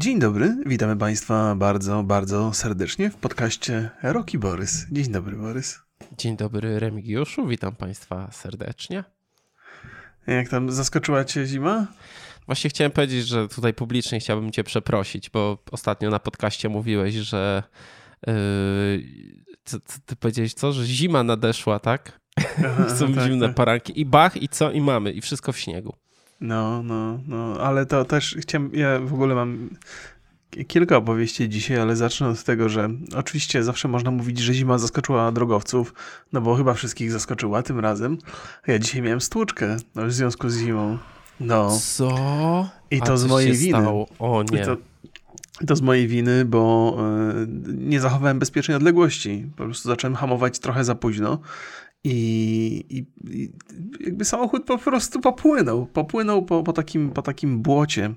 Dzień dobry, witamy Państwa bardzo, bardzo serdecznie w podcaście Roki Borys. Dzień dobry, Borys. Dzień dobry, Remigiuszu, witam Państwa serdecznie. Jak tam zaskoczyła Cię zima? Właśnie chciałem powiedzieć, że tutaj publicznie chciałbym Cię przeprosić, bo ostatnio na podcaście mówiłeś, że yy, ty, ty powiedziałeś co, że zima nadeszła, tak? Aha, Są tak, zimne tak. poranki i bach i co i mamy i wszystko w śniegu. No, no, no, ale to też chciałem, ja w ogóle mam kilka opowieści dzisiaj, ale zacznę od tego, że oczywiście zawsze można mówić, że zima zaskoczyła drogowców, no bo chyba wszystkich zaskoczyła tym razem. Ja dzisiaj miałem stłuczkę no, w związku z zimą. No. Co? I to z mojej winy. Stało? O nie. I to, to z mojej winy, bo y, nie zachowałem bezpiecznej odległości. Po prostu zacząłem hamować trochę za późno i, i, I, jakby samochód po prostu popłynął. Popłynął po, po, takim, po takim błocie.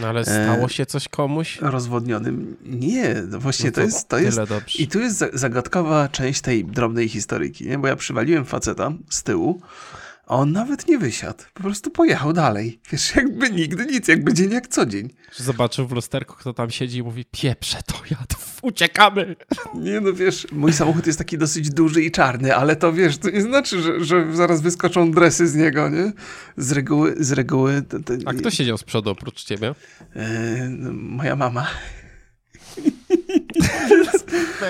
No ale stało się coś komuś? Rozwodnionym. Nie, no właśnie no to, to, jest. To jest dobrze. I tu jest zagadkowa część tej drobnej historyjki, nie? bo ja przywaliłem faceta z tyłu. A on nawet nie wysiadł. Po prostu pojechał dalej. Wiesz, jakby nigdy nic, jakby dzień jak co dzień. Zobaczył w lusterku, kto tam siedzi i mówi, pieprze to ja, uciekamy. Nie no, wiesz, mój samochód jest taki dosyć duży i czarny, ale to wiesz, to nie znaczy, że, że zaraz wyskoczą dresy z niego, nie? Z reguły, z reguły... To, to... A kto siedział z przodu oprócz ciebie? No, moja mama.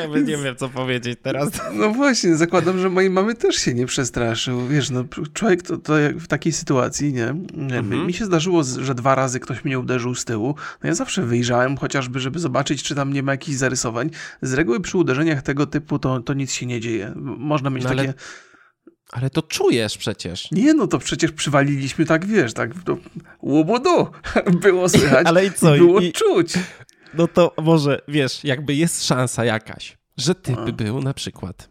No, nie wiem, co powiedzieć teraz. No właśnie, zakładam, że mojej mamy też się nie przestraszył. Wiesz, no człowiek to, to w takiej sytuacji, nie? Mhm. Mi się zdarzyło, że dwa razy ktoś mnie uderzył z tyłu. No ja zawsze wyjrzałem chociażby, żeby zobaczyć, czy tam nie ma jakichś zarysowań. Z reguły przy uderzeniach tego typu to, to nic się nie dzieje. Można mieć no, takie... Ale... To czujesz przecież. Nie, no to przecież przywaliliśmy tak, wiesz, tak to łubudu było słychać, Ale i co? było I, czuć no to może, wiesz, jakby jest szansa jakaś, że typ by był na przykład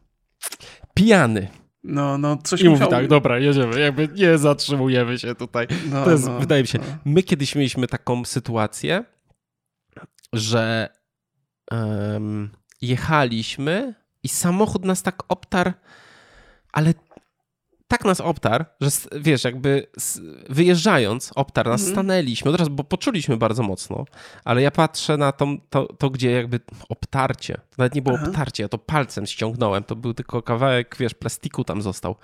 pijany. No, no, coś I musiał... mówi tak, dobra, jedziemy, jakby nie zatrzymujemy się tutaj. No, to jest, no, wydaje mi się, no. my kiedyś mieliśmy taką sytuację, że um, jechaliśmy i samochód nas tak obtarł, ale tak nas obtarł, że wiesz, jakby wyjeżdżając, obtarł nas, mm. stanęliśmy od razu, bo poczuliśmy bardzo mocno, ale ja patrzę na to, to, to gdzie jakby obtarcie, to nawet nie było Aha. obtarcie, ja to palcem ściągnąłem, to był tylko kawałek, wiesz, plastiku tam został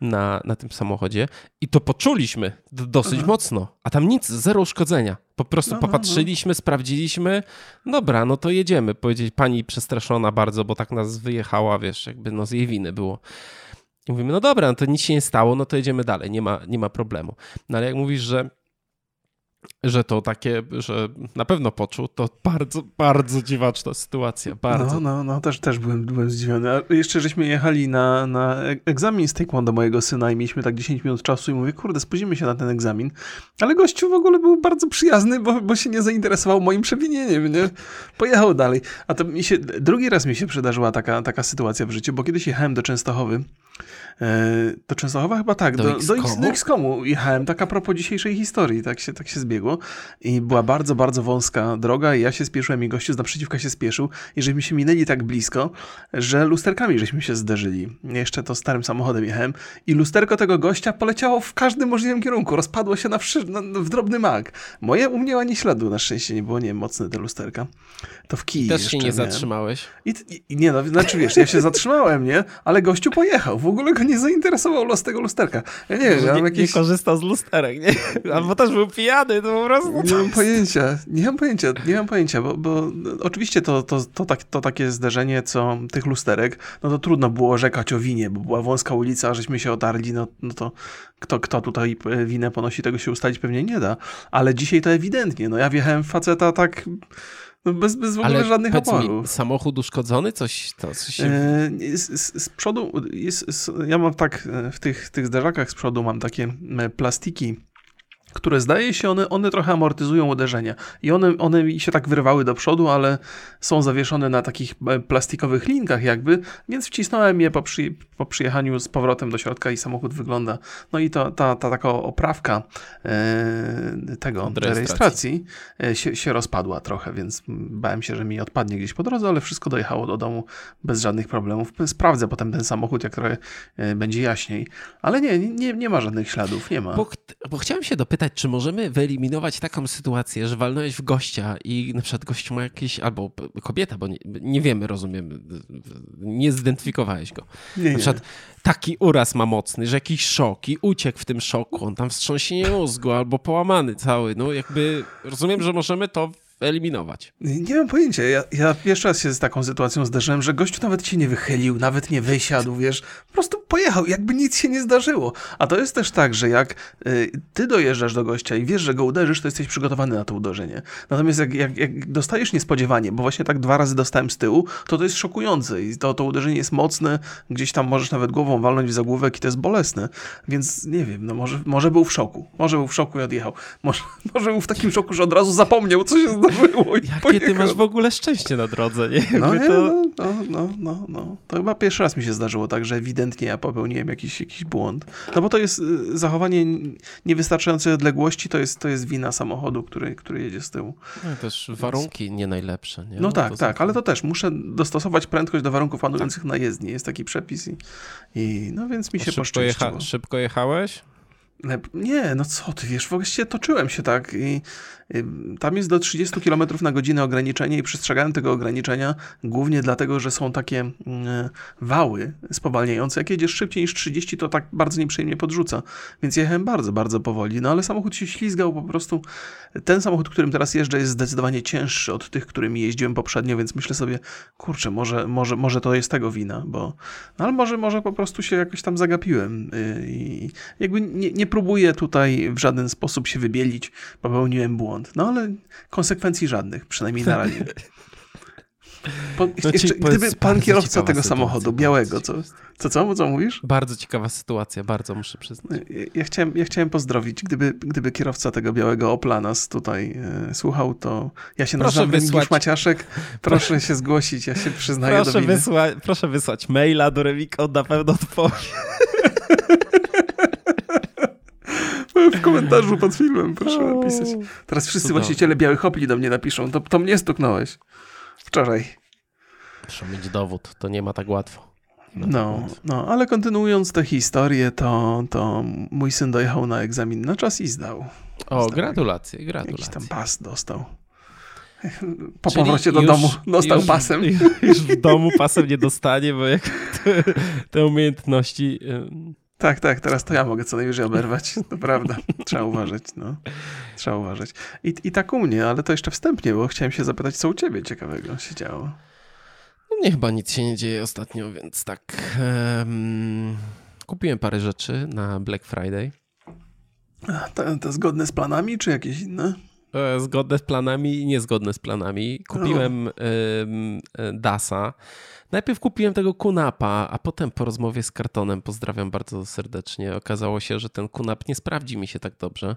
na, na tym samochodzie i to poczuliśmy dosyć Aha. mocno, a tam nic, zero uszkodzenia. Po prostu no. popatrzyliśmy, no. sprawdziliśmy, dobra, no to jedziemy. Powiedzieć pani przestraszona bardzo, bo tak nas wyjechała, wiesz, jakby no z jej winy było. I mówimy, no dobra, no to nic się nie stało, no to jedziemy dalej, nie ma, nie ma problemu. No ale jak mówisz, że że to takie, że na pewno poczuł, to bardzo, bardzo dziwaczna sytuacja, bardzo. No, no, no, też, też byłem, byłem zdziwiony. A jeszcze żeśmy jechali na, na egzamin z taekwondo mojego syna i mieliśmy tak 10 minut czasu i mówię, kurde, spóźnimy się na ten egzamin. Ale gościu w ogóle był bardzo przyjazny, bo, bo się nie zainteresował moim przewinieniem, nie? Pojechał dalej. A to mi się, drugi raz mi się przydarzyła taka, taka sytuacja w życiu, bo kiedyś jechałem do Częstochowy E, do Częstochowa chyba tak, do, do, do, XCOMu jechałem, tak a propos dzisiejszej historii, tak się, tak się zbiegło i była bardzo, bardzo wąska droga i ja się spieszyłem i gościu z naprzeciwka się spieszył i żeśmy się minęli tak blisko, że lusterkami żeśmy się zderzyli. Jeszcze to starym samochodem jechałem i lusterko tego gościa poleciało w każdym możliwym kierunku, rozpadło się na, wszy, na w drobny mak. Moje u mnie ani śladu na szczęście nie było, nie mocne te lusterka. To w kij Też się nie miałem. zatrzymałeś? I, I, nie no, znaczy wiesz, ja się zatrzymałem, nie? Ale gościu pojechał, w ogóle go nie zainteresował los tego lusterka. Ja nie wiem, nie, jakieś... nie korzystał z lusterek, nie? Albo też był pijany, to po prostu... Nie mam pojęcia, nie mam pojęcia, nie mam pojęcia, bo, bo oczywiście to, to, to, tak, to takie zderzenie, co tych lusterek, no to trudno było rzekać o winie, bo była wąska ulica, żeśmy się otarli, no, no to kto, kto tutaj winę ponosi, tego się ustalić pewnie nie da. Ale dzisiaj to ewidentnie, no ja wjechałem faceta tak no bez, bez w ogóle Ale żadnych oporów. Mi, samochód uszkodzony? Coś, to, coś się... E, z, z, z, przodu, jest, ja mam tak, e, w tych, tych zderzakach z przodu mam takie e, plastiki które zdaje się, one, one trochę amortyzują uderzenia. I one, one się tak wyrwały do przodu, ale są zawieszone na takich e, plastikowych linkach jakby, więc wcisnąłem je po, przy, po przyjechaniu z powrotem do środka i samochód wygląda. No i to, ta, ta taka oprawka e, tego, rejestracji, e, się, się rozpadła trochę, więc bałem się, że mi odpadnie gdzieś po drodze, ale wszystko dojechało do domu bez żadnych problemów. Sprawdzę potem ten samochód, jak trochę e, będzie jaśniej. Ale nie, nie, nie ma żadnych śladów, nie ma. Bo, bo chciałem się dopytać, zapytać, czy możemy wyeliminować taką sytuację, że walnąłeś w gościa i na przykład gość ma jakieś, albo kobieta, bo nie, nie wiemy, rozumiem, nie zidentyfikowałeś go. Nie, na przykład taki uraz ma mocny, że jakiś szok i uciekł w tym szoku, on tam wstrząsienie mózgu albo połamany cały, no jakby rozumiem, że możemy to eliminować. Nie mam pojęcia. Ja, ja pierwszy raz się z taką sytuacją zderzyłem, że gościu nawet się nie wychylił, nawet nie wysiadł, wiesz, po prostu pojechał, jakby nic się nie zdarzyło. A to jest też tak, że jak y, ty dojeżdżasz do gościa i wiesz, że go uderzysz, to jesteś przygotowany na to uderzenie. Natomiast jak, jak, jak dostajesz niespodziewanie, bo właśnie tak dwa razy dostałem z tyłu, to to jest szokujące i to, to uderzenie jest mocne, gdzieś tam możesz nawet głową walnąć w zagłówek i to jest bolesne. Więc nie wiem, no może, może był w szoku. Może był w szoku i odjechał. Może, może był w takim szoku, że od razu zapomniał, co się zdarzyło było i Jakie pojechał. ty masz w ogóle szczęście na drodze, nie? No, nie to... no, no, no, no, no. To chyba pierwszy raz mi się zdarzyło tak, że ewidentnie ja popełniłem jakiś, jakiś błąd. No bo to jest y, zachowanie niewystarczającej odległości, to jest, to jest wina samochodu, który, który jedzie z tyłu. No też warunki nie najlepsze, nie? No, no tak, tak, ale to też muszę dostosować prędkość do warunków panujących tak. na jezdni. Jest taki przepis i, i no więc mi się szybko poszczęściło. Jecha szybko jechałeś? Nie, no co ty wiesz, właściwie toczyłem się tak i tam jest do 30 km na godzinę ograniczenie i przestrzegałem tego ograniczenia głównie dlatego, że są takie mm, wały spowalniające. Jak jedziesz szybciej niż 30, to tak bardzo nieprzyjemnie podrzuca. Więc jechałem bardzo, bardzo powoli. No ale samochód się ślizgał po prostu. Ten samochód, którym teraz jeżdżę, jest zdecydowanie cięższy od tych, którymi jeździłem poprzednio, więc myślę sobie, kurczę, może, może, może to jest tego wina, bo no ale może, może po prostu się jakoś tam zagapiłem y, i jakby nie, nie próbuję tutaj w żaden sposób się wybielić, popełniłem błąd. No ale konsekwencji żadnych, przynajmniej na razie. Po, no jeszcze, gdyby pan kierowca tego samochodu, białego, co, co, co, co mówisz? Bardzo ciekawa sytuacja, bardzo muszę przyznać. Ja, ja, chciałem, ja chciałem pozdrowić, gdyby, gdyby kierowca tego białego Opla nas tutaj e, słuchał, to ja się proszę nazywam wysłać... Maciaszek, proszę się zgłosić, ja się przyznaję proszę do winy. Wysła... Proszę wysłać maila do Remika, on na pewno odpowie. w komentarzu pod filmem, proszę napisać. Teraz wszyscy Cudowne. właściciele białych opli do mnie napiszą. To, to mnie stuknąłeś. Wczoraj. Muszę mieć dowód, to nie ma tak łatwo. No, no, ale kontynuując tę historię, to, to mój syn dojechał na egzamin na czas i zdał. O, gratulacje, gratulacje. Jakiś tam pas dostał. Po Czyli powrocie do już, domu dostał już, pasem. Już w domu pasem nie dostanie, bo jak te, te umiejętności tak, tak, teraz to ja mogę co najwyżej oberwać. To prawda. Trzeba uważać, no. Trzeba uważać. I, I tak u mnie, ale to jeszcze wstępnie, bo chciałem się zapytać, co u ciebie ciekawego się działo. No mnie chyba nic się nie dzieje ostatnio, więc tak. Um, kupiłem parę rzeczy na Black Friday. To, to zgodne z planami, czy jakieś inne? E, zgodne z planami i niezgodne z planami. Kupiłem um, Dasa Najpierw kupiłem tego kunapa, a potem po rozmowie z kartonem, pozdrawiam bardzo serdecznie, okazało się, że ten kunap nie sprawdzi mi się tak dobrze,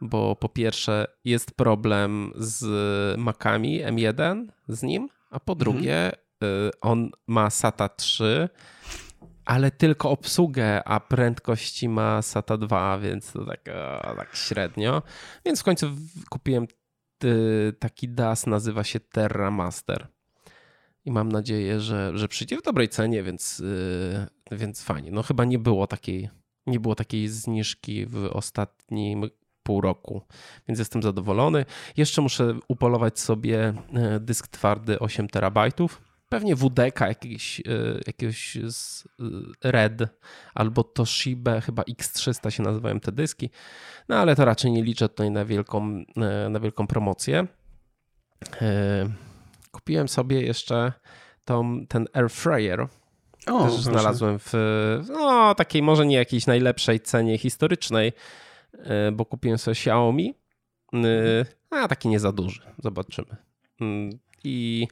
bo po pierwsze jest problem z Macami M1 z nim, a po mhm. drugie mhm. on ma SATA 3, ale tylko obsługę, a prędkości ma SATA 2, więc to tak, tak średnio. Więc w końcu kupiłem taki DAS, nazywa się Terra Master i mam nadzieję, że, że przyjdzie w dobrej cenie, więc, yy, więc fajnie. No chyba nie było takiej, nie było takiej zniżki w ostatnim pół roku, więc jestem zadowolony. Jeszcze muszę upolować sobie y, dysk twardy 8 terabajtów. Pewnie WDK jakiś, y, jakiegoś z y, Red albo Toshiba, chyba X300 się nazywają te dyski. No ale to raczej nie liczę tutaj na wielką, na wielką promocję. Kupiłem sobie jeszcze tą, ten air fryer. O, Też znalazłem w no, takiej może nie jakiejś najlepszej cenie historycznej, e, bo kupiłem sobie Xiaomi, e, a taki nie za duży. Zobaczymy. Mm, I,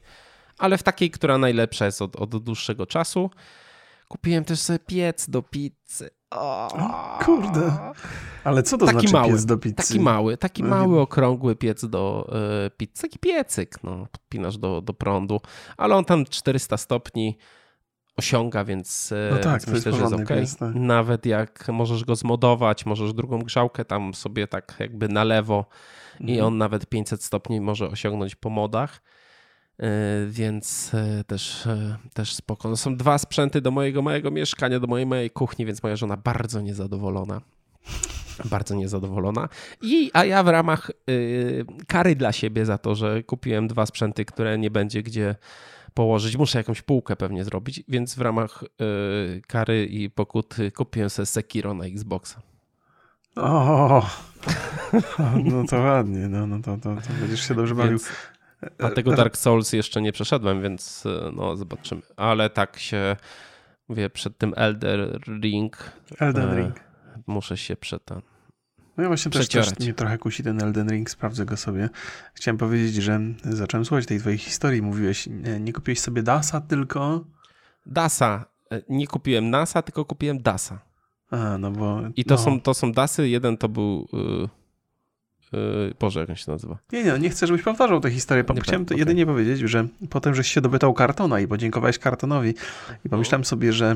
ale w takiej, która najlepsza jest od, od dłuższego czasu. Kupiłem też sobie piec do pizzy. O, kurde. Ale co to taki znaczy mały, piec do pizzy? Taki mały, taki no mały, okrągły piec do y, pizzy. Taki piecyk, no, podpinasz do, do prądu. Ale on tam 400 stopni osiąga, więc, e, no tak, myślę, że jest ok. Tak. Nawet jak możesz go zmodować, możesz drugą grzałkę tam sobie tak jakby na lewo mhm. i on nawet 500 stopni może osiągnąć po modach. E, więc e, też, e, też spoko. No są dwa sprzęty do mojego małego mieszkania, do mojej małej kuchni, więc moja żona bardzo niezadowolona. Bardzo niezadowolona. I, a ja w ramach y, kary dla siebie za to, że kupiłem dwa sprzęty, które nie będzie gdzie położyć. Muszę jakąś półkę pewnie zrobić, więc w ramach y, kary i pokuty kupiłem sobie Sekiro na Xboxa. O, no to ładnie, no, no to, to, to będziesz się dobrze bawił. Więc, a tego Dark Souls jeszcze nie przeszedłem, więc y, no zobaczymy. Ale tak się, mówię, przed tym Elder Ring. Elden e, Ring. Muszę się przed ten no ja właśnie też, też mnie trochę kusi ten Elden Ring, sprawdzę go sobie. Chciałem powiedzieć, że zacząłem słuchać tej twojej historii. Mówiłeś, nie, kupiłeś sobie DASa tylko... DASa. E, nie kupiłem NASA, tylko kupiłem DASa. A, no bo... I to, no. są, to są DASy. Jeden to był... Yy Yy, Boże, jak on się nazywa? Nie, nie, nie chcę, żebyś powtarzał tę historię. Nie Chciałem okay. jedynie powiedzieć, że potem, żeś się dobytał kartona i podziękowałeś kartonowi i pomyślałem sobie, że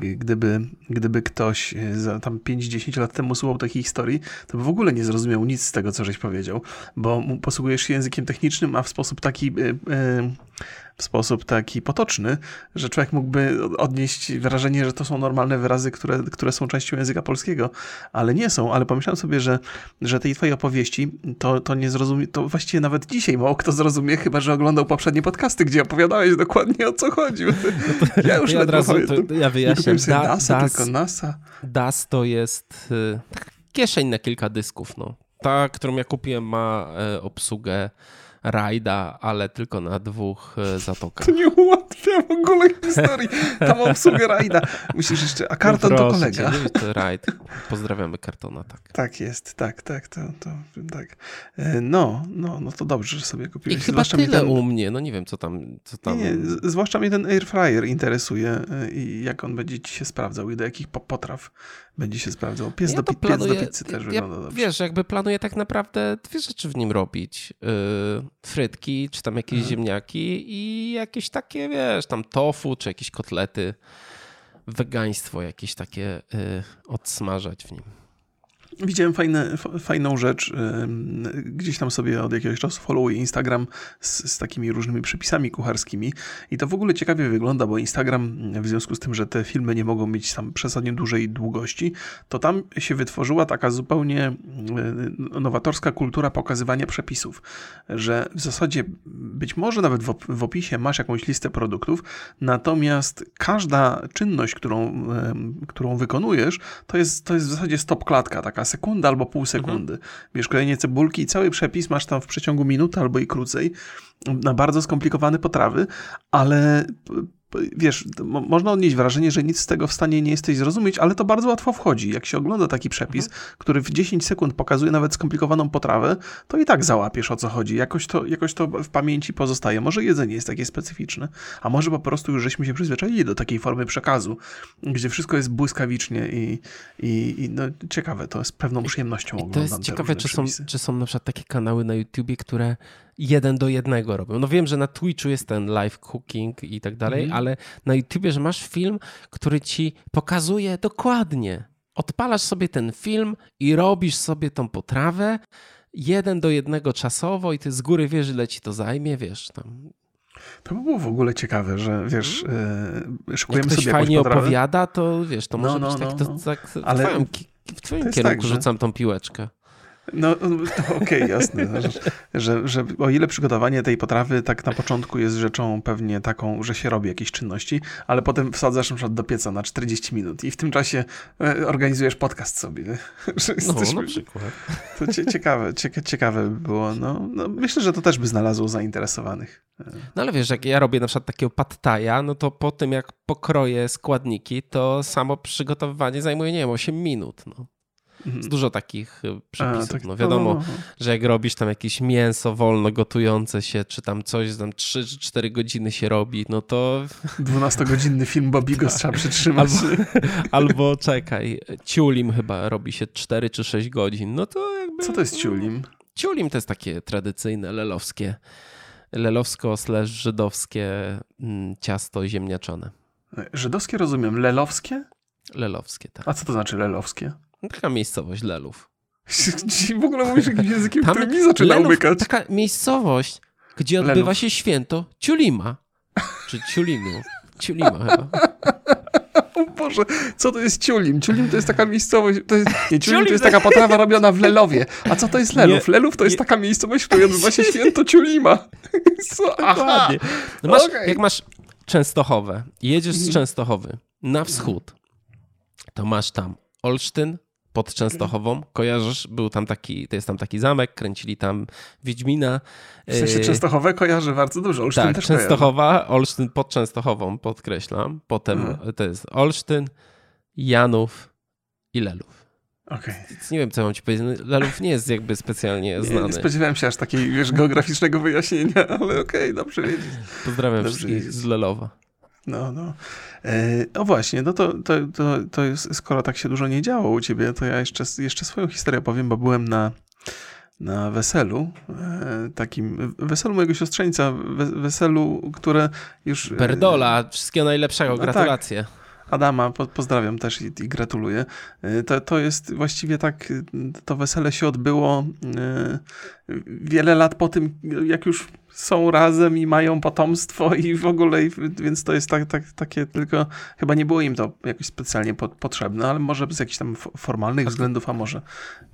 gdyby, gdyby ktoś e, za tam 5-10 lat temu słuchał takiej historii, to by w ogóle nie zrozumiał nic z tego, co żeś powiedział, bo posługujesz się językiem technicznym, a w sposób taki... Yy, yy, w sposób taki potoczny, że człowiek mógłby odnieść wrażenie, że to są normalne wyrazy, które, które są częścią języka polskiego, ale nie są. Ale pomyślałem sobie, że, że tej twojej opowieści to, to nie zrozumie, to właściwie nawet dzisiaj mało kto zrozumie, chyba że oglądał poprzednie podcasty, gdzie opowiadałeś dokładnie o co chodzi. No to, ja już ja od razu to, ja wyjaśnię. Nie da, DAS, DAS, tylko NASA. DAS to jest y, kieszeń na kilka dysków. No. Ta, którą ja kupiłem, ma y, obsługę rajda, ale tylko na dwóch e, zatokach. To nie ułatwia w ogóle historii. Tam obsługę rajda. Musisz jeszcze, a karton no to kolega. Cię, to rajd. Pozdrawiamy kartona, tak. Tak jest, tak, tak, to, to tak. E, no, no, no to dobrze, że sobie kupiłeś. I chyba zwłaszcza tyle ten... u mnie, no nie wiem, co tam, co tam... Nie, nie, zwłaszcza mnie ten air fryer interesuje e, i jak on będzie ci się sprawdzał i do jakich potraw będzie się sprawdzał. Pies, ja do, planuję, pies do pizzy też ja, wygląda dobrze. Wiesz, jakby planuję tak naprawdę dwie rzeczy w nim robić. Yy, frytki, czy tam jakieś mhm. ziemniaki i jakieś takie, wiesz, tam tofu, czy jakieś kotlety. Wegaństwo jakieś takie yy, odsmażać w nim. Widziałem fajne, fajną rzecz. Gdzieś tam sobie od jakiegoś czasu followuję Instagram z, z, takimi różnymi przepisami kucharskimi i to w ogóle ciekawie wygląda, bo Instagram w związku z tym, że te filmy nie mogą mieć tam przesadnie dużej długości, to tam się wytworzyła taka zupełnie nowatorska kultura pokazywania przepisów, że w zasadzie być może nawet w, opisie masz jakąś listę produktów, natomiast każda czynność, którą, którą wykonujesz, to jest, to jest w zasadzie stop klatka, taka sekunda albo pół sekundy. Mhm. Bierz kolejnie cebulki i cały przepis masz tam w przeciągu minuty albo i krócej na bardzo skomplikowane potrawy, ale wiesz, można odnieść wrażenie, że nic z tego w stanie nie jesteś zrozumieć, ale to bardzo łatwo wchodzi. Jak się ogląda taki przepis, mhm. który w 10 sekund pokazuje nawet skomplikowaną potrawę, to i tak załapiesz o co chodzi. Jakoś to, jakoś to w pamięci pozostaje. Może jedzenie jest takie specyficzne, a może po prostu już żeśmy się przyzwyczaili do takiej formy przekazu, gdzie wszystko jest błyskawicznie i, i, i no, ciekawe, to jest pewną przyjemnością I, oglądam To jest ciekawe, czy są, czy są na przykład takie kanały na YouTubie, które jeden do jednego robią. No wiem, że na Twitchu jest ten live cooking i tak dalej, mm. ale na YouTubie, że masz film, który ci pokazuje dokładnie. Odpalasz sobie ten film i robisz sobie tą potrawę jeden do jednego czasowo i ty z góry wiesz, ile ci to zajmie, wiesz, tam to by było w ogóle ciekawe, że wiesz, yy, szykujemy Jak ktoś sobie fajnie opowiada, to wiesz, to może no, no, być tak, no, to, tak Ale w twoim, w twoim kierunku tak, rzucam tą piłeczkę. No, no okej, okay, jasne. Że, że, że o ile przygotowanie tej potrawy tak na początku jest rzeczą pewnie taką, że się robi jakieś czynności, ale potem wsadzasz na przykład do pieca na 40 minut i w tym czasie e, organizujesz podcast sobie. Że no, jesteśmy, na przykład. To ciekawe, ciekawe by było. No, no, myślę, że to też by znalazło zainteresowanych. No ale wiesz, jak ja robię na przykład takiego pattaja, no to po tym jak pokroję składniki, to samo przygotowywanie zajmuje, nie wiem, 8 minut. No. Jest mhm. dużo takich y, przepisów. A, tak, no wiadomo, no, no, no. że jak robisz tam jakieś mięso wolno gotujące się, czy tam coś, tam 3 czy 4 godziny się robi, no to... 12-godzinny film Bobigo trzeba przytrzymać. Albo, albo czekaj, ciulim chyba robi się 4 czy 6 godzin, no to jakby... Co to jest ciulim? Ciulim to jest takie tradycyjne, lelowskie, lelowsko-żydowskie mm, ciasto ziemniaczone. Żydowskie rozumiem, lelowskie? Lelowskie, tak. A co to znaczy lelowskie? Taka miejscowość Lelów. w ogóle mówisz jakimś językiem, Tam który mi zaczyna Lelów, umykać. Taka miejscowość, gdzie odbywa się święto Ciulima. Czy Ciulimu. Ciulima chyba. Boże, co to jest ciulim? Ciulim to jest taka miejscowość, to jest, nie, ciulim to jest taka potrawa robiona w Lelowie. A co to jest Lelów? Lelów to jest taka miejscowość, w której odbywa się święto ciulima. Aha. No masz, okay. Jak masz Częstochowę jedziesz z mhm. Częstochowy na wschód, to masz tam Olsztyn, pod Częstochową. Kojarzysz? Był tam taki, to jest tam taki zamek, kręcili tam Wiedźmina. W sensie y, Częstochowę kojarzy bardzo dużo, Olsztyn tak, też Częstochowa, kojarzy. Olsztyn pod Częstochową, podkreślam. Potem mhm. to jest Olsztyn, Janów i Lelów. Okay. Nie wiem, co mam ci powiedzieć. No, Lelów nie jest jakby specjalnie nie, znany. Nie spodziewałem się aż takiego wiesz, geograficznego wyjaśnienia, ale okej, okay, dobrze wiedzieć. Pozdrawiam dobrze wszystkich wiedzieć. z Lelowa. No, no. E, no właśnie, no to, to, to, to jest, skoro tak się dużo nie działo u ciebie, to ja jeszcze, jeszcze swoją historię powiem, bo byłem na, na weselu, e, takim weselu mojego siostrzeńca, weselu, które już... E, Berdola, wszystkiego najlepszego, no tak. gratulacje. Tak. Adama po, pozdrawiam też i, i gratuluję. To, to jest właściwie tak, to wesele się odbyło wiele lat po tym, jak już są razem i mają potomstwo i w ogóle, więc to jest tak, tak, takie tylko, chyba nie było im to jakoś specjalnie po, potrzebne, ale może z jakichś tam formalnych względów, a może,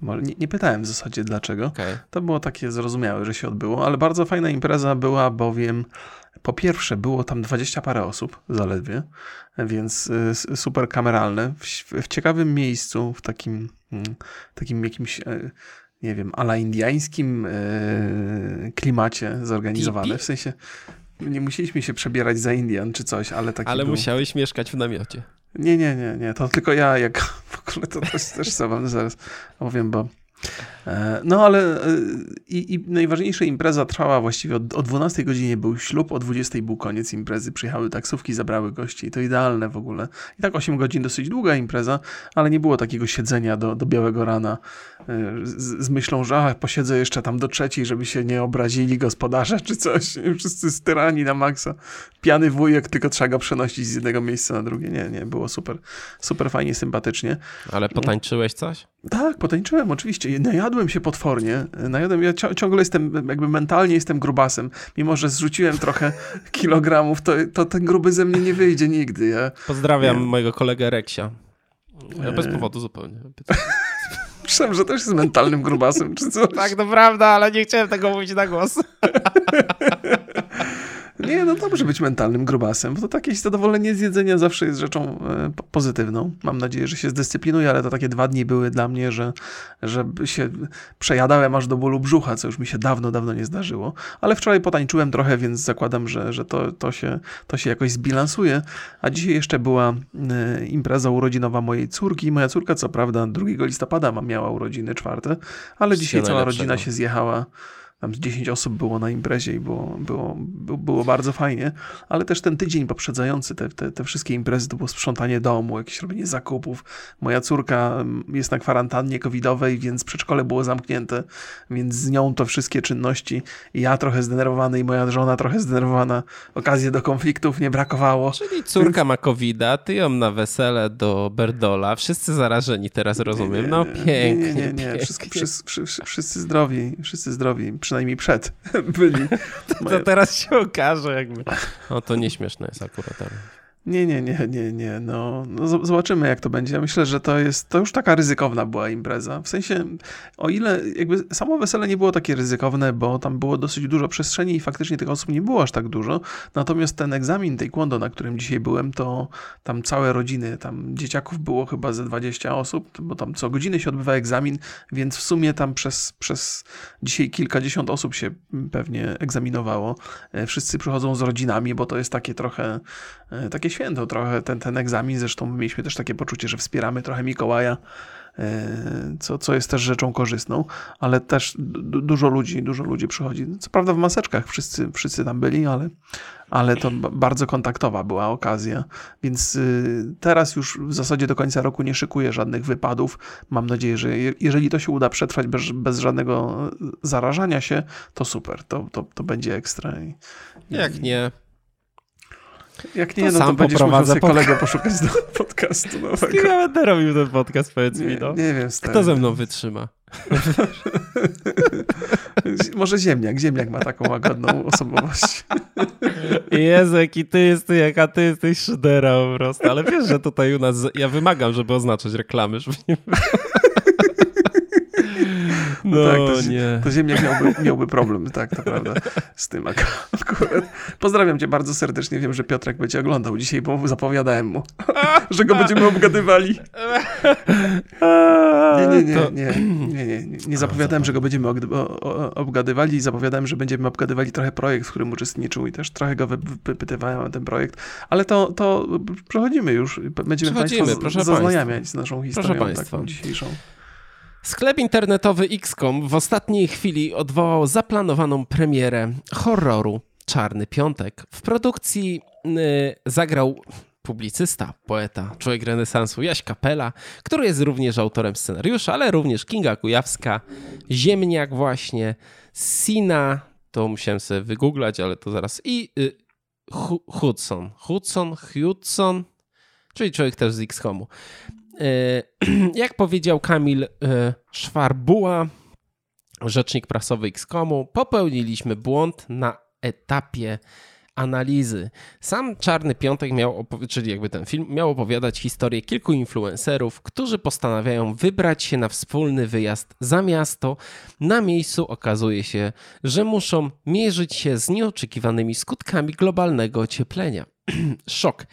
może nie, nie, pytałem w zasadzie dlaczego. Okay. To było takie zrozumiałe, że się odbyło, ale bardzo fajna impreza była, bowiem po pierwsze było tam dwadzieścia parę osób zaledwie, więc y, super kameralne, w, w ciekawym miejscu, w takim, mm, takim jakimś e, nie wiem, ala indiańskim e, klimacie zorganizowane. W sensie nie musieliśmy się przebierać za Indian czy coś, ale taki Ale był... musiałeś mieszkać w namiocie. Nie, nie, nie, nie. To tylko ja, jak w ogóle to też, też sobie zaraz opowiem, bo no ale e, i, i najważniejsza impreza trwała właściwie od, o 12 godzinie był ślub, o 20 był koniec imprezy, przyjechały taksówki, zabrały gości i to idealne w ogóle. I tak 8 godzin dosyć długa impreza, ale nie było takiego siedzenia do, do białego rana e, z, z myślą, że ach, posiedzę jeszcze tam do trzeciej, żeby się nie obrazili gospodarze czy coś. Wszyscy styrani na maksa. Piany wujek, tylko trzeba go przenosić z jednego miejsca na drugie. Nie, nie, było super, super fajnie, sympatycznie. Ale potańczyłeś coś? Tak, potańczyłem oczywiście. Najadłem się potwornie. Najadłem, ja ciągle jestem, jakby mentalnie jestem grubasem. Mimo, że zrzuciłem trochę kilogramów, to, to ten gruby ze mnie nie wyjdzie nigdy. Ja, Pozdrawiam mojego kolegę Reksia. Ja bez powodu zupełnie. Myślałem, że też jest mentalnym grubasem, czy co? Tak, to prawda, ale nie chciałem tego mówić na głos. Nie, no dobrze być mentalnym grubasem, bo to takie zadowolenie z jedzenia zawsze jest rzeczą e, pozytywną. Mam nadzieję, że się zdyscyplinuję, ale to takie dwa dni były dla mnie, że, że się przejadałem aż do bólu brzucha, co już mi się dawno, dawno nie zdarzyło. Ale wczoraj potańczyłem trochę, więc zakładam, że, że to, to, się, to się jakoś zbilansuje. A dzisiaj jeszcze była e, impreza urodzinowa mojej córki. Moja córka, co prawda, 2 listopada miała urodziny czwarte, ale dzisiaj cała rodzina się zjechała tam z 10 osób było na imprezie i było, było, było bardzo fajnie, ale też ten tydzień poprzedzający te, te, te wszystkie imprezy to było sprzątanie domu, jakieś robienie zakupów. Moja córka mm, jest na kwarantannie covidowej, więc przedszkole było zamknięte, więc z nią to wszystkie czynności. Ja trochę zdenerwowany i moja żona trochę zdenerwowana. Okazję do konfliktów nie brakowało. Czyli córka ma covida, ty ją na wesele do Berdola, wszyscy zarażeni teraz rozumiem. No pięknie. Nie, nie, nie, nie. Wszyscy, wszyscy, wszyscy zdrowi, wszyscy zdrowi przynajmniej przed byli. To teraz się okaże jakby. No to nieśmieszne jest akurat. Ale... Nie, nie, nie, nie, nie. No, no, zobaczymy, jak to będzie. Ja myślę, że to jest, to już taka ryzykowna była impreza. W sensie, o ile jakby samo wesele nie było takie ryzykowne, bo tam było dosyć dużo przestrzeni i faktycznie tych osób nie było aż tak dużo. Natomiast ten egzamin taekwondo, na którym dzisiaj byłem, to tam całe rodziny, tam dzieciaków było chyba ze 20 osób, bo tam co godzinę się odbywa egzamin, więc w sumie tam przez, przez dzisiaj kilkadziesiąt osób się pewnie egzaminowało. E, wszyscy przychodzą z rodzinami, bo to jest takie trochę, e, takie święto trochę ten, ten egzamin. Zresztą mieliśmy też takie poczucie, że wspieramy trochę Mikołaja, e, co, co jest też rzeczą korzystną, ale też dużo ludzi, dużo ludzi przychodzi. Co prawda w maseczkach wszyscy, wszyscy tam byli, ale, ale to bardzo kontaktowa była okazja, więc y, teraz już w zasadzie do końca roku nie szykuję żadnych wypadów. Mam nadzieję, że jeżeli to się uda przetrwać bez, bez żadnego zarażania się, to super, to, to, to będzie ekstra. Jak nie, jak nie, to no to będziesz musiał sobie kolegę poszukać do podcastu nowego. Z kim ja będę robił ten podcast, powiedz nie, mi, no. Nie wiem, stary. Kto ze mną wytrzyma? Może Ziemniak. Ziemniak ma taką łagodną osobowość. Jezu, jaki ty jesteś, jaka ty jesteś szydera po prostu. Ale wiesz, że tutaj u nas, ja wymagam, żeby oznaczać reklamy, żeby nie no, no tak, to, nie. To Ziemniak miałby, miałby problem, tak, to prawda, z tym akurat. Pozdrawiam cię bardzo serdecznie, wiem, że Piotrek będzie oglądał dzisiaj, bo zapowiadałem mu, że go będziemy obgadywali. Nie, nie, nie, nie, nie, nie, nie, nie zapowiadałem, że go będziemy obgadywali, zapowiadałem, że będziemy obgadywali trochę projekt, w którym uczestniczył i też trochę go wypytywałem o ten projekt, ale to, to przechodzimy już, będziemy Państwa zaznajamiać z naszą historią taką dzisiejszą. Sklep internetowy XCOM w ostatniej chwili odwołał zaplanowaną premierę horroru Czarny Piątek. W produkcji yy, zagrał publicysta, poeta, człowiek renesansu Jaś Kapela, który jest również autorem scenariusza, ale również Kinga Kujawska, Ziemniak właśnie, Sina, to musiałem sobie wygooglać, ale to zaraz, i y, Hudson, Hudson, Hudson, czyli człowiek też z XCOMu. E, jak powiedział Kamil e, Szwarbuła, rzecznik prasowy XCOMu, popełniliśmy błąd na etapie analizy. Sam Czarny Piątek miał, czyli jakby ten film, miał opowiadać historię kilku influencerów, którzy postanawiają wybrać się na wspólny wyjazd za miasto. Na miejscu okazuje się, że muszą mierzyć się z nieoczekiwanymi skutkami globalnego ocieplenia. Szok.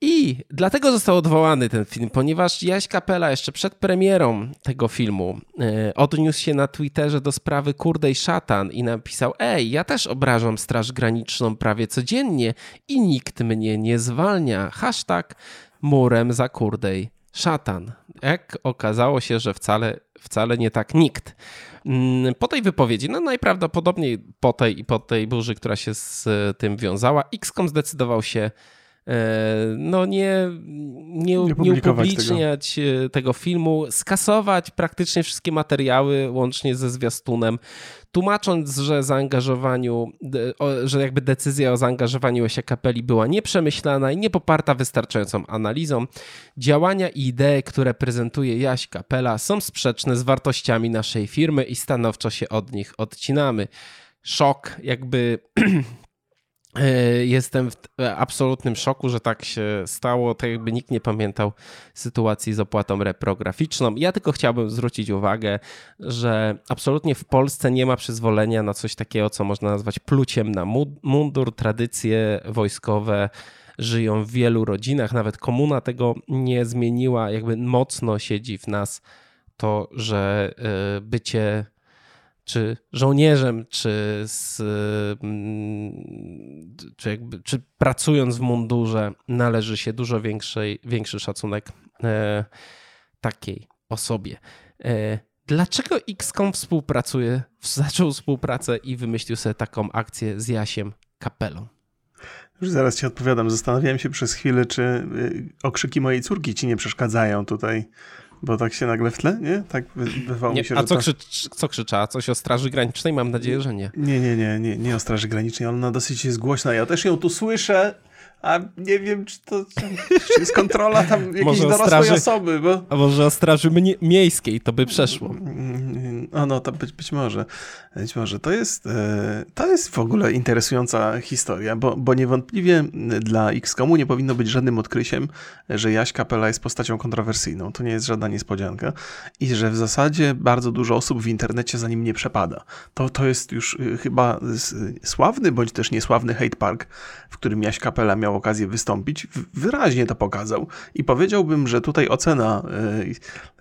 I dlatego został odwołany ten film, ponieważ Jaś Kapela jeszcze przed premierą tego filmu e, odniósł się na Twitterze do sprawy Kurdej Szatan i napisał: Ej, ja też obrażam Straż Graniczną prawie codziennie i nikt mnie nie zwalnia. Hashtag murem za Kurdej Szatan. Jak okazało się, że wcale, wcale nie tak nikt. Mm, po tej wypowiedzi, no najprawdopodobniej po tej i po tej burzy, która się z tym wiązała, XCOM zdecydował się E, no nie, nie, nie, nie upubliczniać tego. tego. filmu, skasować praktycznie wszystkie materiały łącznie ze zwiastunem, tłumacząc, że zaangażowaniu, że jakby decyzja o zaangażowaniu Lesia Kapeli była nieprzemyślana i nie poparta wystarczającą analizą. Działania i idee, które prezentuje Jaś Kapela są sprzeczne z wartościami naszej firmy i stanowczo się od nich odcinamy. Szok, jakby E, jestem w absolutnym szoku, że tak się stało. Tak jakby nikt nie pamiętał sytuacji z opłatą reprograficzną. Ja tylko chciałbym zwrócić uwagę, że absolutnie w Polsce nie ma przyzwolenia na coś takiego, co można nazwać pluciem na mundur. Tradycje wojskowe żyją w wielu rodzinach. Nawet komuna tego nie zmieniła. Jakby mocno siedzi w nas to, że e, bycie czy żołnierzem, czy, z, mm, czy, jakby, czy pracując w mundurze, należy się dużo większej, większy szacunek e, takiej osobie. E, dlaczego XCOM współpracuje, zaczął współpracę i wymyślił sobie taką akcję z Jasiem Kapelą? Już zaraz ci odpowiadam. Zastanawiałem się przez chwilę, czy y, okrzyki mojej córki ci nie przeszkadzają tutaj bo tak się nagle w tle, nie? Tak bywało nie, mi się, A co, to... krzycz, co krzyczała? Coś o Straży Granicznej? Mam nadzieję, że nie. Nie, nie, nie, nie, nie o Straży Granicznej. Ona dosyć jest głośna. Ja też ją tu słyszę, a nie wiem, czy to czy jest kontrola tam jakiejś dorosłej straży, osoby. Bo... A może o straży miejskiej to by przeszło. No, no to być, być może. Być może. To jest, e, to jest w ogóle interesująca historia, bo, bo niewątpliwie dla XCOMu nie powinno być żadnym odkryciem, że Jaś Kapela jest postacią kontrowersyjną. To nie jest żadna niespodzianka. I że w zasadzie bardzo dużo osób w internecie za nim nie przepada. To, to jest już e, chyba sławny, bądź też niesławny hate park, w którym Jaś Kapela miał okazję wystąpić, wyraźnie to pokazał. I powiedziałbym, że tutaj ocena e,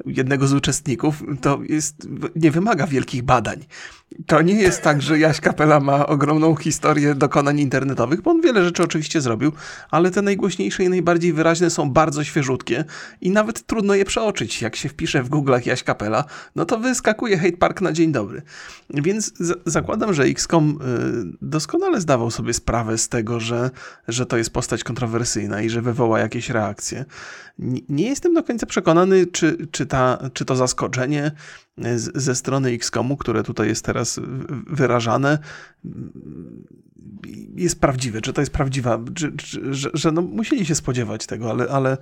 jednego z uczestników to jest, nie wymaga wielkich badań. To nie jest tak, że Jaś Kapela ma ogromną historię dokonań internetowych, bo on wiele rzeczy oczywiście zrobił, ale te najgłośniejsze i najbardziej wyraźne są bardzo świeżutkie i nawet trudno je przeoczyć. Jak się wpisze w Google'ach Jaś Kapela, no to wyskakuje Hate Park na dzień dobry. Więc zakładam, że XCOM y, doskonale zdawał sobie sprawę z tego, że, że to jest postać kontrowersyjna i że wywoła jakieś reakcje. Nie jestem do końca przekonany, czy, czy, ta, czy to zaskoczenie ze strony XCOMu, które tutaj jest teraz wyrażane, jest prawdziwe, czy to jest prawdziwa, czy, czy, że, że no musieli się spodziewać tego, ale, ale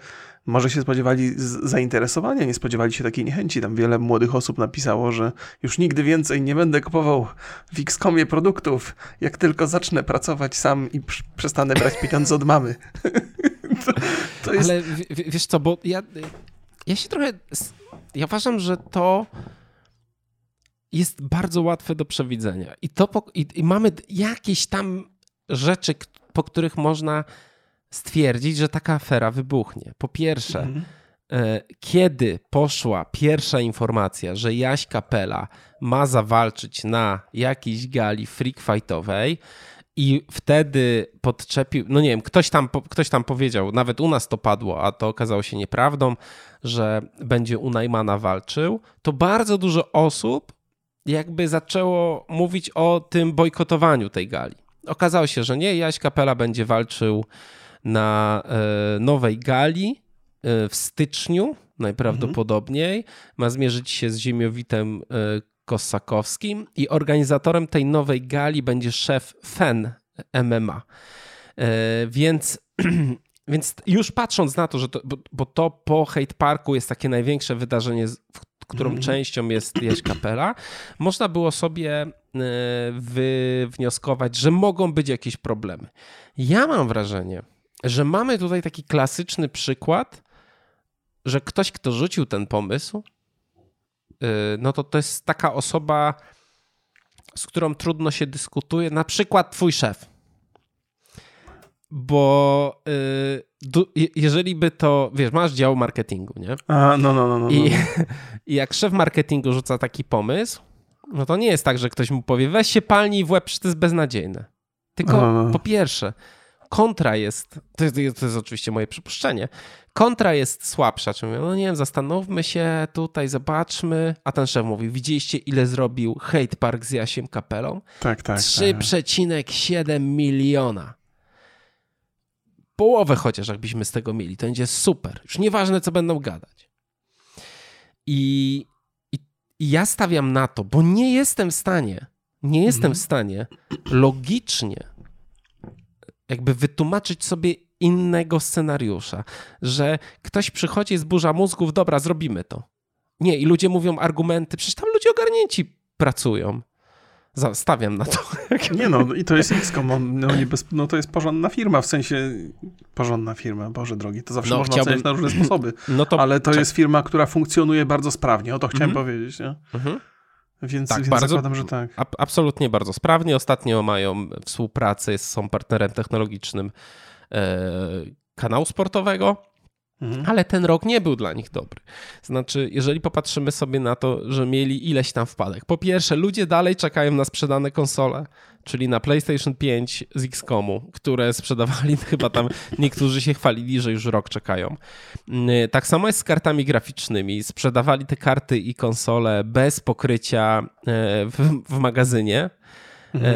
może się spodziewali zainteresowania, nie spodziewali się takiej niechęci. Tam wiele młodych osób napisało, że już nigdy więcej nie będę kupował w Xcomie produktów, jak tylko zacznę pracować sam i przestanę brać pieniądze od mamy. to, to jest... Ale w, wiesz co, bo ja, ja się trochę, ja uważam, że to jest bardzo łatwe do przewidzenia. I, to po, i, i mamy jakieś tam rzeczy, po których można stwierdzić, że taka afera wybuchnie. Po pierwsze, mhm. E, kiedy poszła pierwsza informacja, że Jaś Kapela ma zawalczyć na jakiejś gali freak fightowej, i wtedy podczepił, no nie wiem, ktoś tam, ktoś tam powiedział, nawet u nas to padło, a to okazało się nieprawdą, że będzie u Najmana walczył, to bardzo dużo osób jakby zaczęło mówić o tym bojkotowaniu tej gali. Okazało się, że nie, Jaś Kapela będzie walczył na e, nowej gali e, w styczniu najprawdopodobniej. Ma zmierzyć się z ziemiowitem e, Kosakowskim i organizatorem tej nowej gali będzie szef FEN MMA. Więc, więc już patrząc na to, że to, bo, bo to po Hate Parku jest takie największe wydarzenie, którą mm częścią jest Jaś Kapela, można było sobie wywnioskować, że mogą być jakieś problemy. Ja mam wrażenie, że mamy tutaj taki klasyczny przykład, że ktoś, kto rzucił ten pomysł, y, no to to jest taka osoba, z którą trudno się dyskutuje, na przykład twój szef. Bo y, jeżeli by to, wiesz, masz dział marketingu, nie? A, no, no, no. no, I, no. I jak szef marketingu rzuca taki pomysł, no to nie jest tak, że ktoś mu powie, weź się palnij w łeb, to jest beznadziejne. Tylko no, no. po pierwsze, kontra jest, to jest, to jest oczywiście moje przypuszczenie, kontra jest słabsza. Czyli mówię, no nie wiem, zastanówmy się tutaj, zobaczmy. A ten szef mówi, widzieliście ile zrobił Hate Park z Jasiem Kapelą? Tak, tak. 3,7 tak. miliona. Połowę chociaż jakbyśmy z tego mieli, to będzie super. Już nieważne, co będą gadać. I, i, i ja stawiam na to, bo nie jestem w stanie, nie jestem mhm. w stanie logicznie jakby wytłumaczyć sobie innego scenariusza, że ktoś przychodzi z burza mózgów, dobra, zrobimy to. Nie, i ludzie mówią argumenty, przecież tam ludzie ogarnięci pracują. Stawiam na to. Nie no, i to jest XCOM, no, bez, no to jest porządna firma, w sensie porządna firma, Boże drogi, to zawsze no, można chciałbym... na różne sposoby, no to... ale to jest firma, która funkcjonuje bardzo sprawnie, o to chciałem mhm. powiedzieć, nie? Mhm. Więc, tak, więc bardzo, zakładam, że tak. A, absolutnie bardzo sprawnie. Ostatnio mają współpracę, są partnerem technologicznym e, kanału sportowego. Mhm. Ale ten rok nie był dla nich dobry. Znaczy, jeżeli popatrzymy sobie na to, że mieli ileś tam wpadek. Po pierwsze, ludzie dalej czekają na sprzedane konsole, czyli na PlayStation 5 z XCOMu, które sprzedawali chyba tam, niektórzy się chwalili, że już rok czekają. Mm, tak samo jest z kartami graficznymi. Sprzedawali te karty i konsole bez pokrycia e, w, w magazynie. Mhm.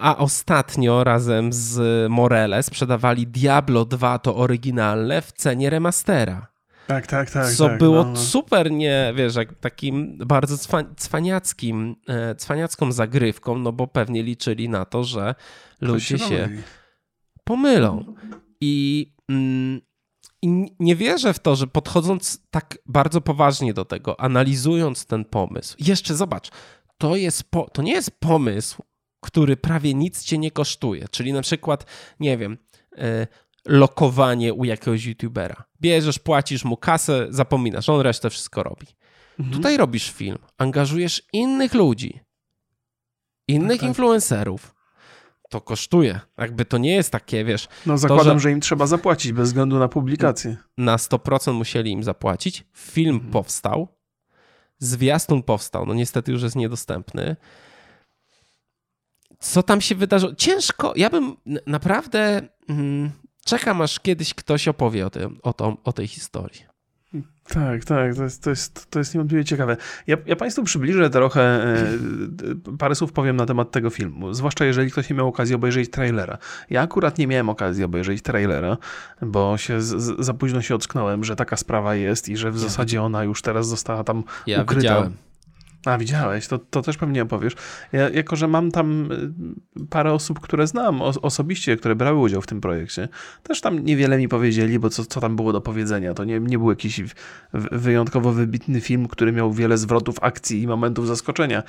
A ostatnio razem z Morele sprzedawali Diablo 2 to oryginalne w cenie remastera. Tak, tak, tak. Co tak, było no, no. super, nie, wiesz, jak takim bardzo cwa, cwaniackim, e, cwaniacką zagrywką, no bo pewnie liczyli na to, że ludzie się, się pomylą. I, mm, I nie wierzę w to, że podchodząc tak bardzo poważnie do tego, analizując ten pomysł, jeszcze zobacz, to, jest po, to nie jest pomysł, który prawie nic cię nie kosztuje. Czyli na przykład, nie wiem, e, lokowanie u jakiegoś youtubera. Bierzesz, płacisz mu kasę, zapominasz, on resztę wszystko robi. Mhm. Tutaj robisz film, angażujesz innych ludzi, innych tak, tak. influencerów. To kosztuje. Jakby to nie jest takie, wiesz. No zakładam, to, że... że... im trzeba zapłacić bez względu na publikację. Na 100% musieli im zapłacić. Film mhm. powstał. Zwiastun powstał. No niestety już jest niedostępny co tam się wydarzyło. Ciężko, ja bym naprawdę mm, czekam, aż kiedyś ktoś opowie o, tym, o, to, o tej historii. Tak, tak, to jest, to jest, to jest niewątpliwie ciekawe. Ja, ja Państwu przybliżę trochę, e, parę słów powiem na temat tego filmu, zwłaszcza jeżeli ktoś nie miał okazji obejrzeć trailera. Ja akurat nie miałem okazji obejrzeć trailera, bo się z, za późno się ocknąłem, że taka sprawa jest i że w ja zasadzie ona już teraz została tam ja ukryta. Widziałem A, widziałeś, to, to też pewnie opowiesz. Ja, jako, że mam tam y, parę osób, które znam osobiście, które brały udział w tym projekcie, też tam niewiele mi powiedzieli, bo co, co tam było do powiedzenia. To nie, nie był jakiś wyjątkowo wybitny film, który miał wiele zwrotów akcji i momentów zaskoczenia.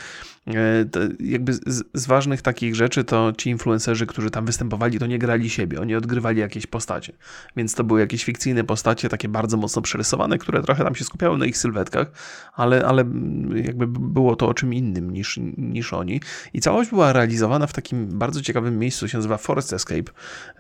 E, to jakby z, z, ważnych takich rzeczy to ci influencerzy, którzy tam występowali, to nie grali siebie, oni odgrywali jakieś postacie. Więc to były jakieś fikcyjne postacie, takie bardzo mocno przerysowane, które trochę tam się skupiały na ich sylwetkach, ale, ale jakby było to o czym innym niż, niż oni. I całość była realizowana w takim bardzo ciekawym miejscu, się nazywa Forest Escape.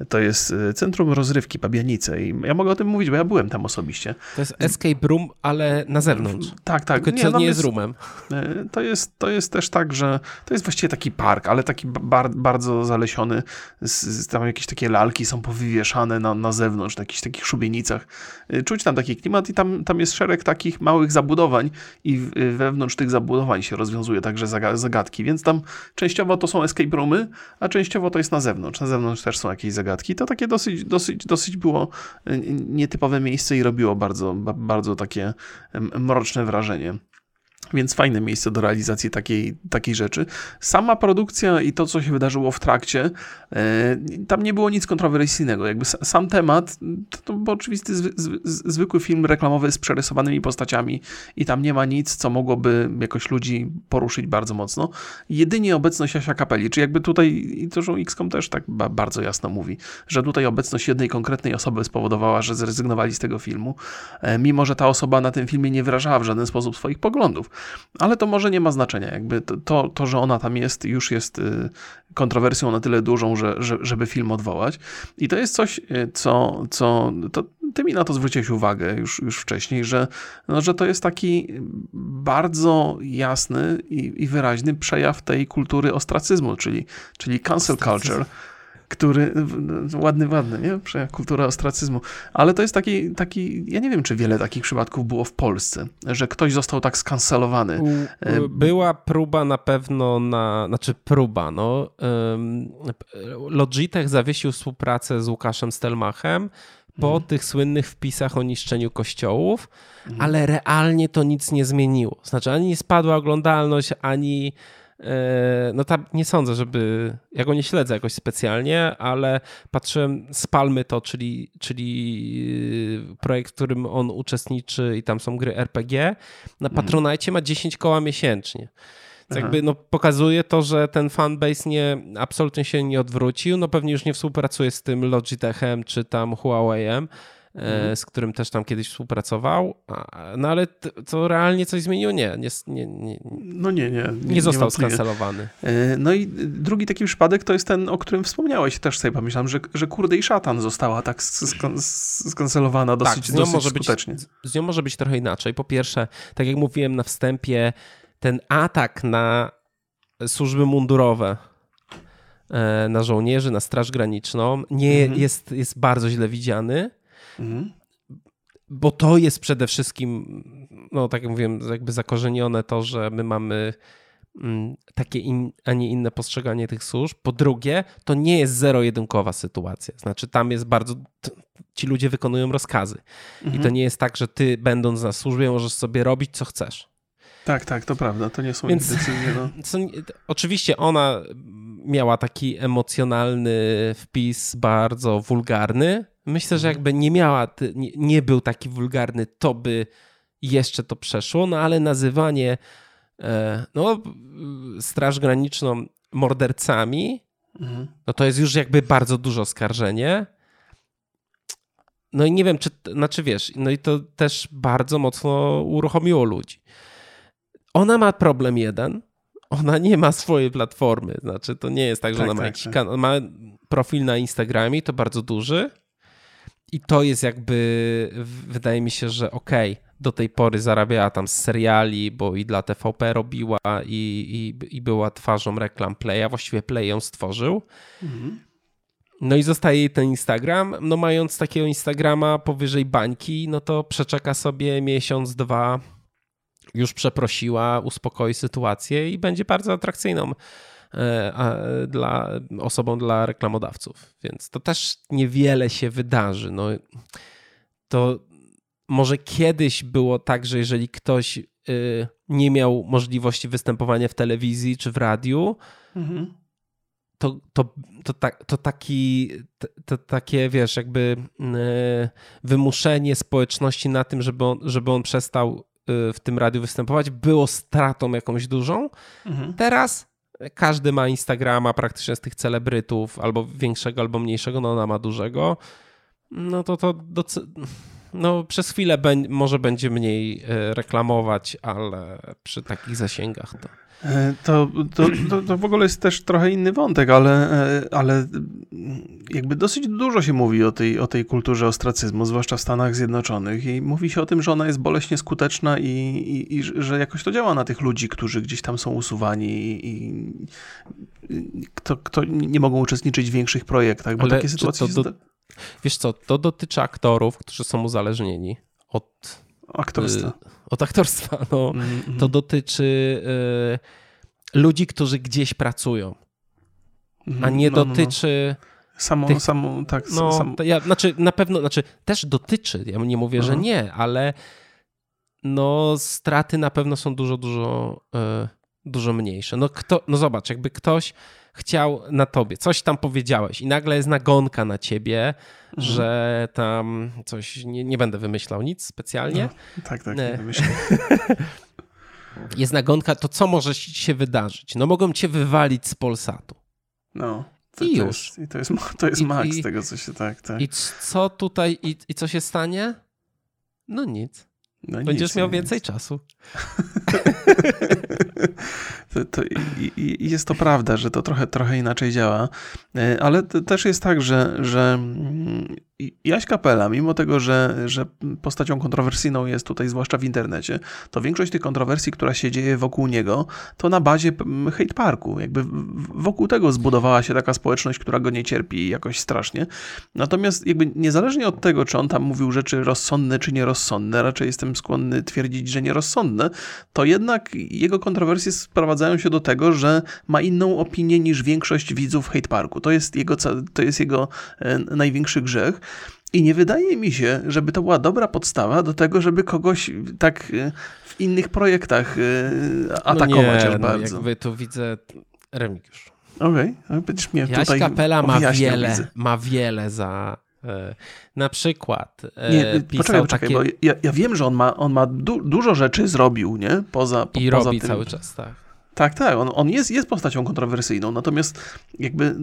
To jest e, centrum rozrywki Pabianice i ja mogę o tym mówić, bo ja byłem tam osobiście. To jest escape room, ale na zewnątrz. Tak, tak. Tylko nie, no, nie jest roomem. E, to jest, to jest też tak, że to jest właściwie taki park, ale taki bar, bardzo zalesiony. Z, z, tam jakieś takie lalki są powywieszane na, na zewnątrz, na jakichś takich szubienicach. E, czuć tam taki klimat i tam, tam jest szereg takich małych zabudowań i wewnątrz tych zabudowań się rozwiązuje także zagadki, więc tam częściowo to są escape roomy, a częściowo to jest na zewnątrz. Na zewnątrz też są jakieś zagadki. To takie dosyć, dosyć, dosyć było e, nietypowe miejsce i robiło bardzo, bardzo takie mroczne wrażenie. Więc fajne miejsce do realizacji takiej, takiej rzeczy. Sama produkcja i to, co się wydarzyło w trakcie, tam nie było nic kontrowersyjnego. Jakby sam temat, to, to był oczywisty, zwy, zwykły film reklamowy z przerysowanymi postaciami i tam nie ma nic, co mogłoby jakoś ludzi poruszyć bardzo mocno. Jedynie obecność Asia Kapeli, czy jakby tutaj, i to, XCOM też tak bardzo jasno mówi, że tutaj obecność jednej konkretnej osoby spowodowała, że zrezygnowali z tego filmu, e, mimo że ta osoba na tym filmie nie wyrażała w żaden sposób swoich poglądów. Ale to może nie ma znaczenia. Jakby to, to, że ona tam jest, już jest y, kontrowersją na tyle dużą, że, że, żeby film odwołać. I to jest coś, y, co, co to, ty mi na to zwróciłeś uwagę już, już wcześniej, że, no, że to jest taki bardzo jasny i, i wyraźny przejaw tej kultury ostracyzmu, czyli, czyli cancel culture który, ładny, ładny, nie? Kultura ostracyzmu. Ale to jest taki, taki, ja nie wiem, czy wiele takich przypadków było w Polsce, że ktoś został tak skancelowany. E, była próba na pewno na, znaczy próba, no. Logitech zawiesił współpracę z Łukaszem Stelmachem po mhm. tych słynnych wpisach o niszczeniu kościołów, mhm. ale realnie to nic nie zmieniło. Znaczy, ani nie spadła oglądalność, ani no tam nie sądzę, żeby. Ja go nie śledzę jakoś specjalnie, ale patrzyłem z Palmy to, czyli, czyli e, projekt, w którym on uczestniczy i tam są gry RPG. Na mhm. Patronite ma 10 koła miesięcznie. jakby no, pokazuje to, że ten fanbase nie, absolutnie się nie odwrócił. No pewnie już nie współpracuje z tym Logitechem czy tam Huawei'em. Mhm. z którym też tam kiedyś współpracował. No ale to realnie coś zmieniło? Nie. nie, nie, nie no nie, nie. Nie, nie został skancelowany. E, no i drugi taki przypadek to jest ten, o którym wspomniałeś. Też sobie pomyślałem, że, że kurde i szatan została tak skancelowana dosyć, tak, z nią dosyć może skutecznie. Być, z nią może być trochę inaczej. Po pierwsze, tak jak mówiłem na wstępie, ten atak na służby mundurowe e, na żołnierzy, na Straż Graniczną nie mhm. jest, jest bardzo źle widziany. Mhm. Bo to jest przede wszystkim, no tak jak mówiłem, jakby zakorzenione to, że my mamy mm, takie, in, a nie inne postrzeganie tych służb. Po drugie, to nie jest zero-jedynkowa sytuacja. Znaczy, tam jest bardzo. Ci ludzie wykonują rozkazy. Mhm. I to mhm. nie jest tak, że ty, będąc na służbie, możesz sobie robić, co chcesz. Tak, tak, to prawda. To nie są Więc, decyzje. No. Co, oczywiście ona miała taki emocjonalny wpis, bardzo wulgarny, Myślę, że mhm. jakby nie miała, nie, nie był taki wulgarny, to by jeszcze to przeszło, no ale nazywanie e, no, Straż Graniczną mordercami, mhm. no to jest już jakby bardzo duże oskarżenie. No i nie wiem, czy, znaczy wiesz, no i to też bardzo mocno uruchomiło ludzi. Ona ma problem jeden, ona nie ma swojej platformy, znaczy to nie jest tak, że tak, ona ma tak, jakiś tak. kanał, ma profil na Instagramie, to bardzo duży, i to jest jakby, wydaje mi się, że okej, okay, do tej pory zarabiała tam z seriali, bo i dla TVP robiła i, i, i była twarzą reklam Playa, właściwie Play ją stworzył. Mhm. No i zostaje jej ten Instagram. No mając takiego Instagrama powyżej bańki, no to przeczeka sobie miesiąc, dwa, już przeprosiła, uspokoi sytuację i będzie bardzo atrakcyjną dla osobom, dla reklamodawców. Więc to też niewiele się wydarzy. No, to może kiedyś było tak, że jeżeli ktoś y, nie miał możliwości występowania w telewizji czy w radiu, mhm. to, to, to, tak, to, taki, to, to, takie, wiesz, jakby y, wymuszenie społeczności na tym, żeby on, żeby on przestał y, w tym radiu występować, było stratą jakąś dużą. Mhm. Teraz każdy ma Instagrama praktycznie z tych celebrytów, albo większego, albo mniejszego, no ona ma dużego. No to to no, przez chwilę może będzie mniej e, reklamować, ale przy takich zasięgach to. E, to, to, to, to, w ogóle jest też trochę inny wątek, ale, e, ale jakby dosyć dużo się mówi o tej, o tej kulturze ostracyzmu, zwłaszcza w Stanach Zjednoczonych i mówi się o tym, że ona jest boleśnie skuteczna i, i, i że jakoś to działa na tych ludzi, którzy gdzieś tam są usuwani i, i kto, kto nie mogą uczestniczyć w większych projektach, bo ale takie sytuacje to, do, Wiesz co, to dotyczy aktorów, którzy są uzależnieni od aktorstwa. Y, od aktorstwa. No, mm -hmm. To dotyczy y, ludzi, którzy gdzieś pracują, a mhm. nie no, dotyczy. No, no. Samo, tych, samo, tak. No, sam... ja, znaczy, na pewno, znaczy, też dotyczy, ja nie mówię, że nie, ale no, straty na pewno są dużo, dużo, y, dużo mniejsze. No, kto, no zobacz, jakby ktoś chciał na tobie, coś tam powiedziałeś i nagle jest nagonka na ciebie, mhm. że tam coś, nie, nie będę wymyślał nic specjalnie. No, tak, tak, nie myślę. jest nagonka, to co może się wydarzyć? No mogą cię wywalić z Polsatu. No. To, I to już. Jest, I to jest, to jest I, maks i, tego, co się tak, tak. I co tutaj, i, i co się stanie? No nic. No Będziesz nic, miał więcej nic. czasu. to, to i, i jest to prawda, że to trochę, trochę inaczej działa, e, ale też jest tak, że, że mm, Jaś Kapela, mimo tego, że, że postacią kontrowersyjną jest tutaj, zwłaszcza w internecie, to większość tych kontrowersji, która się dzieje wokół niego, to na bazie hate parku. Jakby wokół tego zbudowała się taka społeczność, która go nie cierpi jakoś strasznie. Natomiast jakby niezależnie od tego, czy on tam mówił rzeczy rozsądne, czy nierozsądne, raczej jestem skłonny twierdzić, że nierozsądne, to jednak jego kontrowersje sprowadzają się do tego, że ma inną opinię niż większość widzów hate parku. To jest jego, to jest jego e, największy grzech. I nie wydaje mi się, żeby to była dobra podstawa do tego, żeby kogoś tak e, w innych projektach e, atakować no nie, aż no, bardzo. Jakby tu widzę Remigiusz. Okej, okay. będziesz mnie Jaś tutaj Kapela ma wiele, ma wiele za e, na przykład nie, poczekaj, poczekaj, takie... bo ja, ja, wiem, że on ma, on ma du dużo rzeczy zrobił, nie? Poza, po, I poza robi tym. cały czas, tak. Tak, tak, on, on jest, jest postacią kontrowersyjną, natomiast jakby,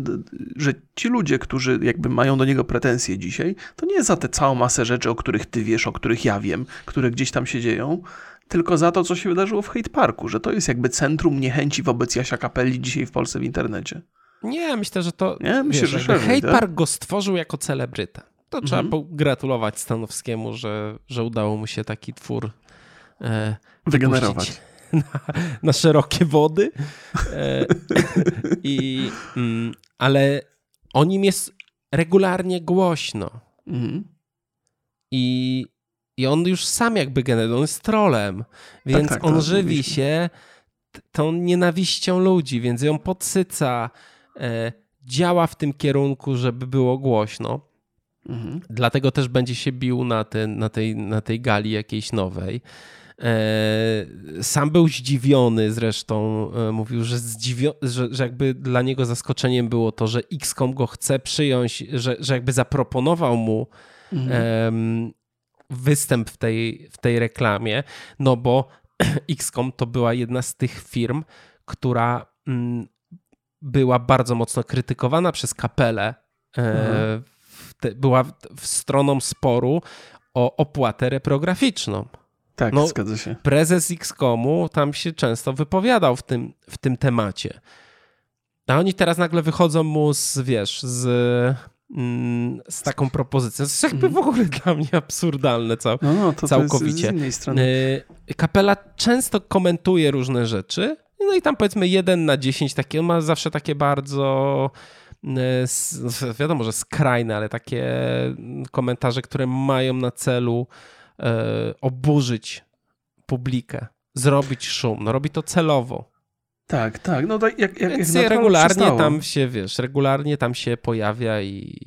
że ci ludzie, którzy jakby mają do niego pretensje dzisiaj, to nie jest za tę całą masę rzeczy, o których ty wiesz, o których ja wiem, które gdzieś tam się dzieją, tylko za to, co się wydarzyło w Hate Parku, że to jest jakby centrum niechęci wobec Jasia Kapelli dzisiaj w Polsce w internecie. Nie, myślę, że to. Nie, myślę, wiesz, że Hate tak? Park go stworzył jako celebrytę. To trzeba mhm. pogratulować Stanowskiemu, że, że udało mu się taki twór e, wygenerować na, na szerokie wody. E, i, mm, ale o nim jest regularnie głośno. Mhm. I, I on już sam jakby generuje, on jest trolem, więc tak, tak, on tak, żywi się tą nienawiścią ludzi, więc ją podsyca, e, działa w tym kierunku, żeby było głośno. Mhm. Dlatego też będzie się bił na, ten, na, tej, na tej gali jakiejś nowej. E, sam był zdziwiony zresztą, e, mówił, że, zdziwio, że, że jakby dla niego zaskoczeniem było to, że XCOM go chce przyjąć, że, że jakby zaproponował mu mhm. występ w tej, w tej reklamie, no bo XCOM to była jedna z tych firm, która mm, była bardzo mocno krytykowana przez kapelę. E, mhm. Była w stroną sporu o opłatę reprograficzną. Tak, no, zgadza się. Prezes XCOMu tam się często wypowiadał w tym, w tym temacie. A oni teraz nagle wychodzą mu z, wiesz, z, mm, z taką propozycją. To jest jakby w ogóle dla mnie absurdalne cał, no, no, to całkowicie. To jest y, Kapela często komentuje różne rzeczy, no i tam powiedzmy jeden na 10 takie, on ma zawsze takie bardzo y, wiadomo, że skrajne, ale takie komentarze, które mają na celu oburzyć publikę, zrobić szum. No robi to celowo. Tak, tak. No to jak, jak, Więc jak regularnie tam się, wiesz, regularnie tam się pojawia i...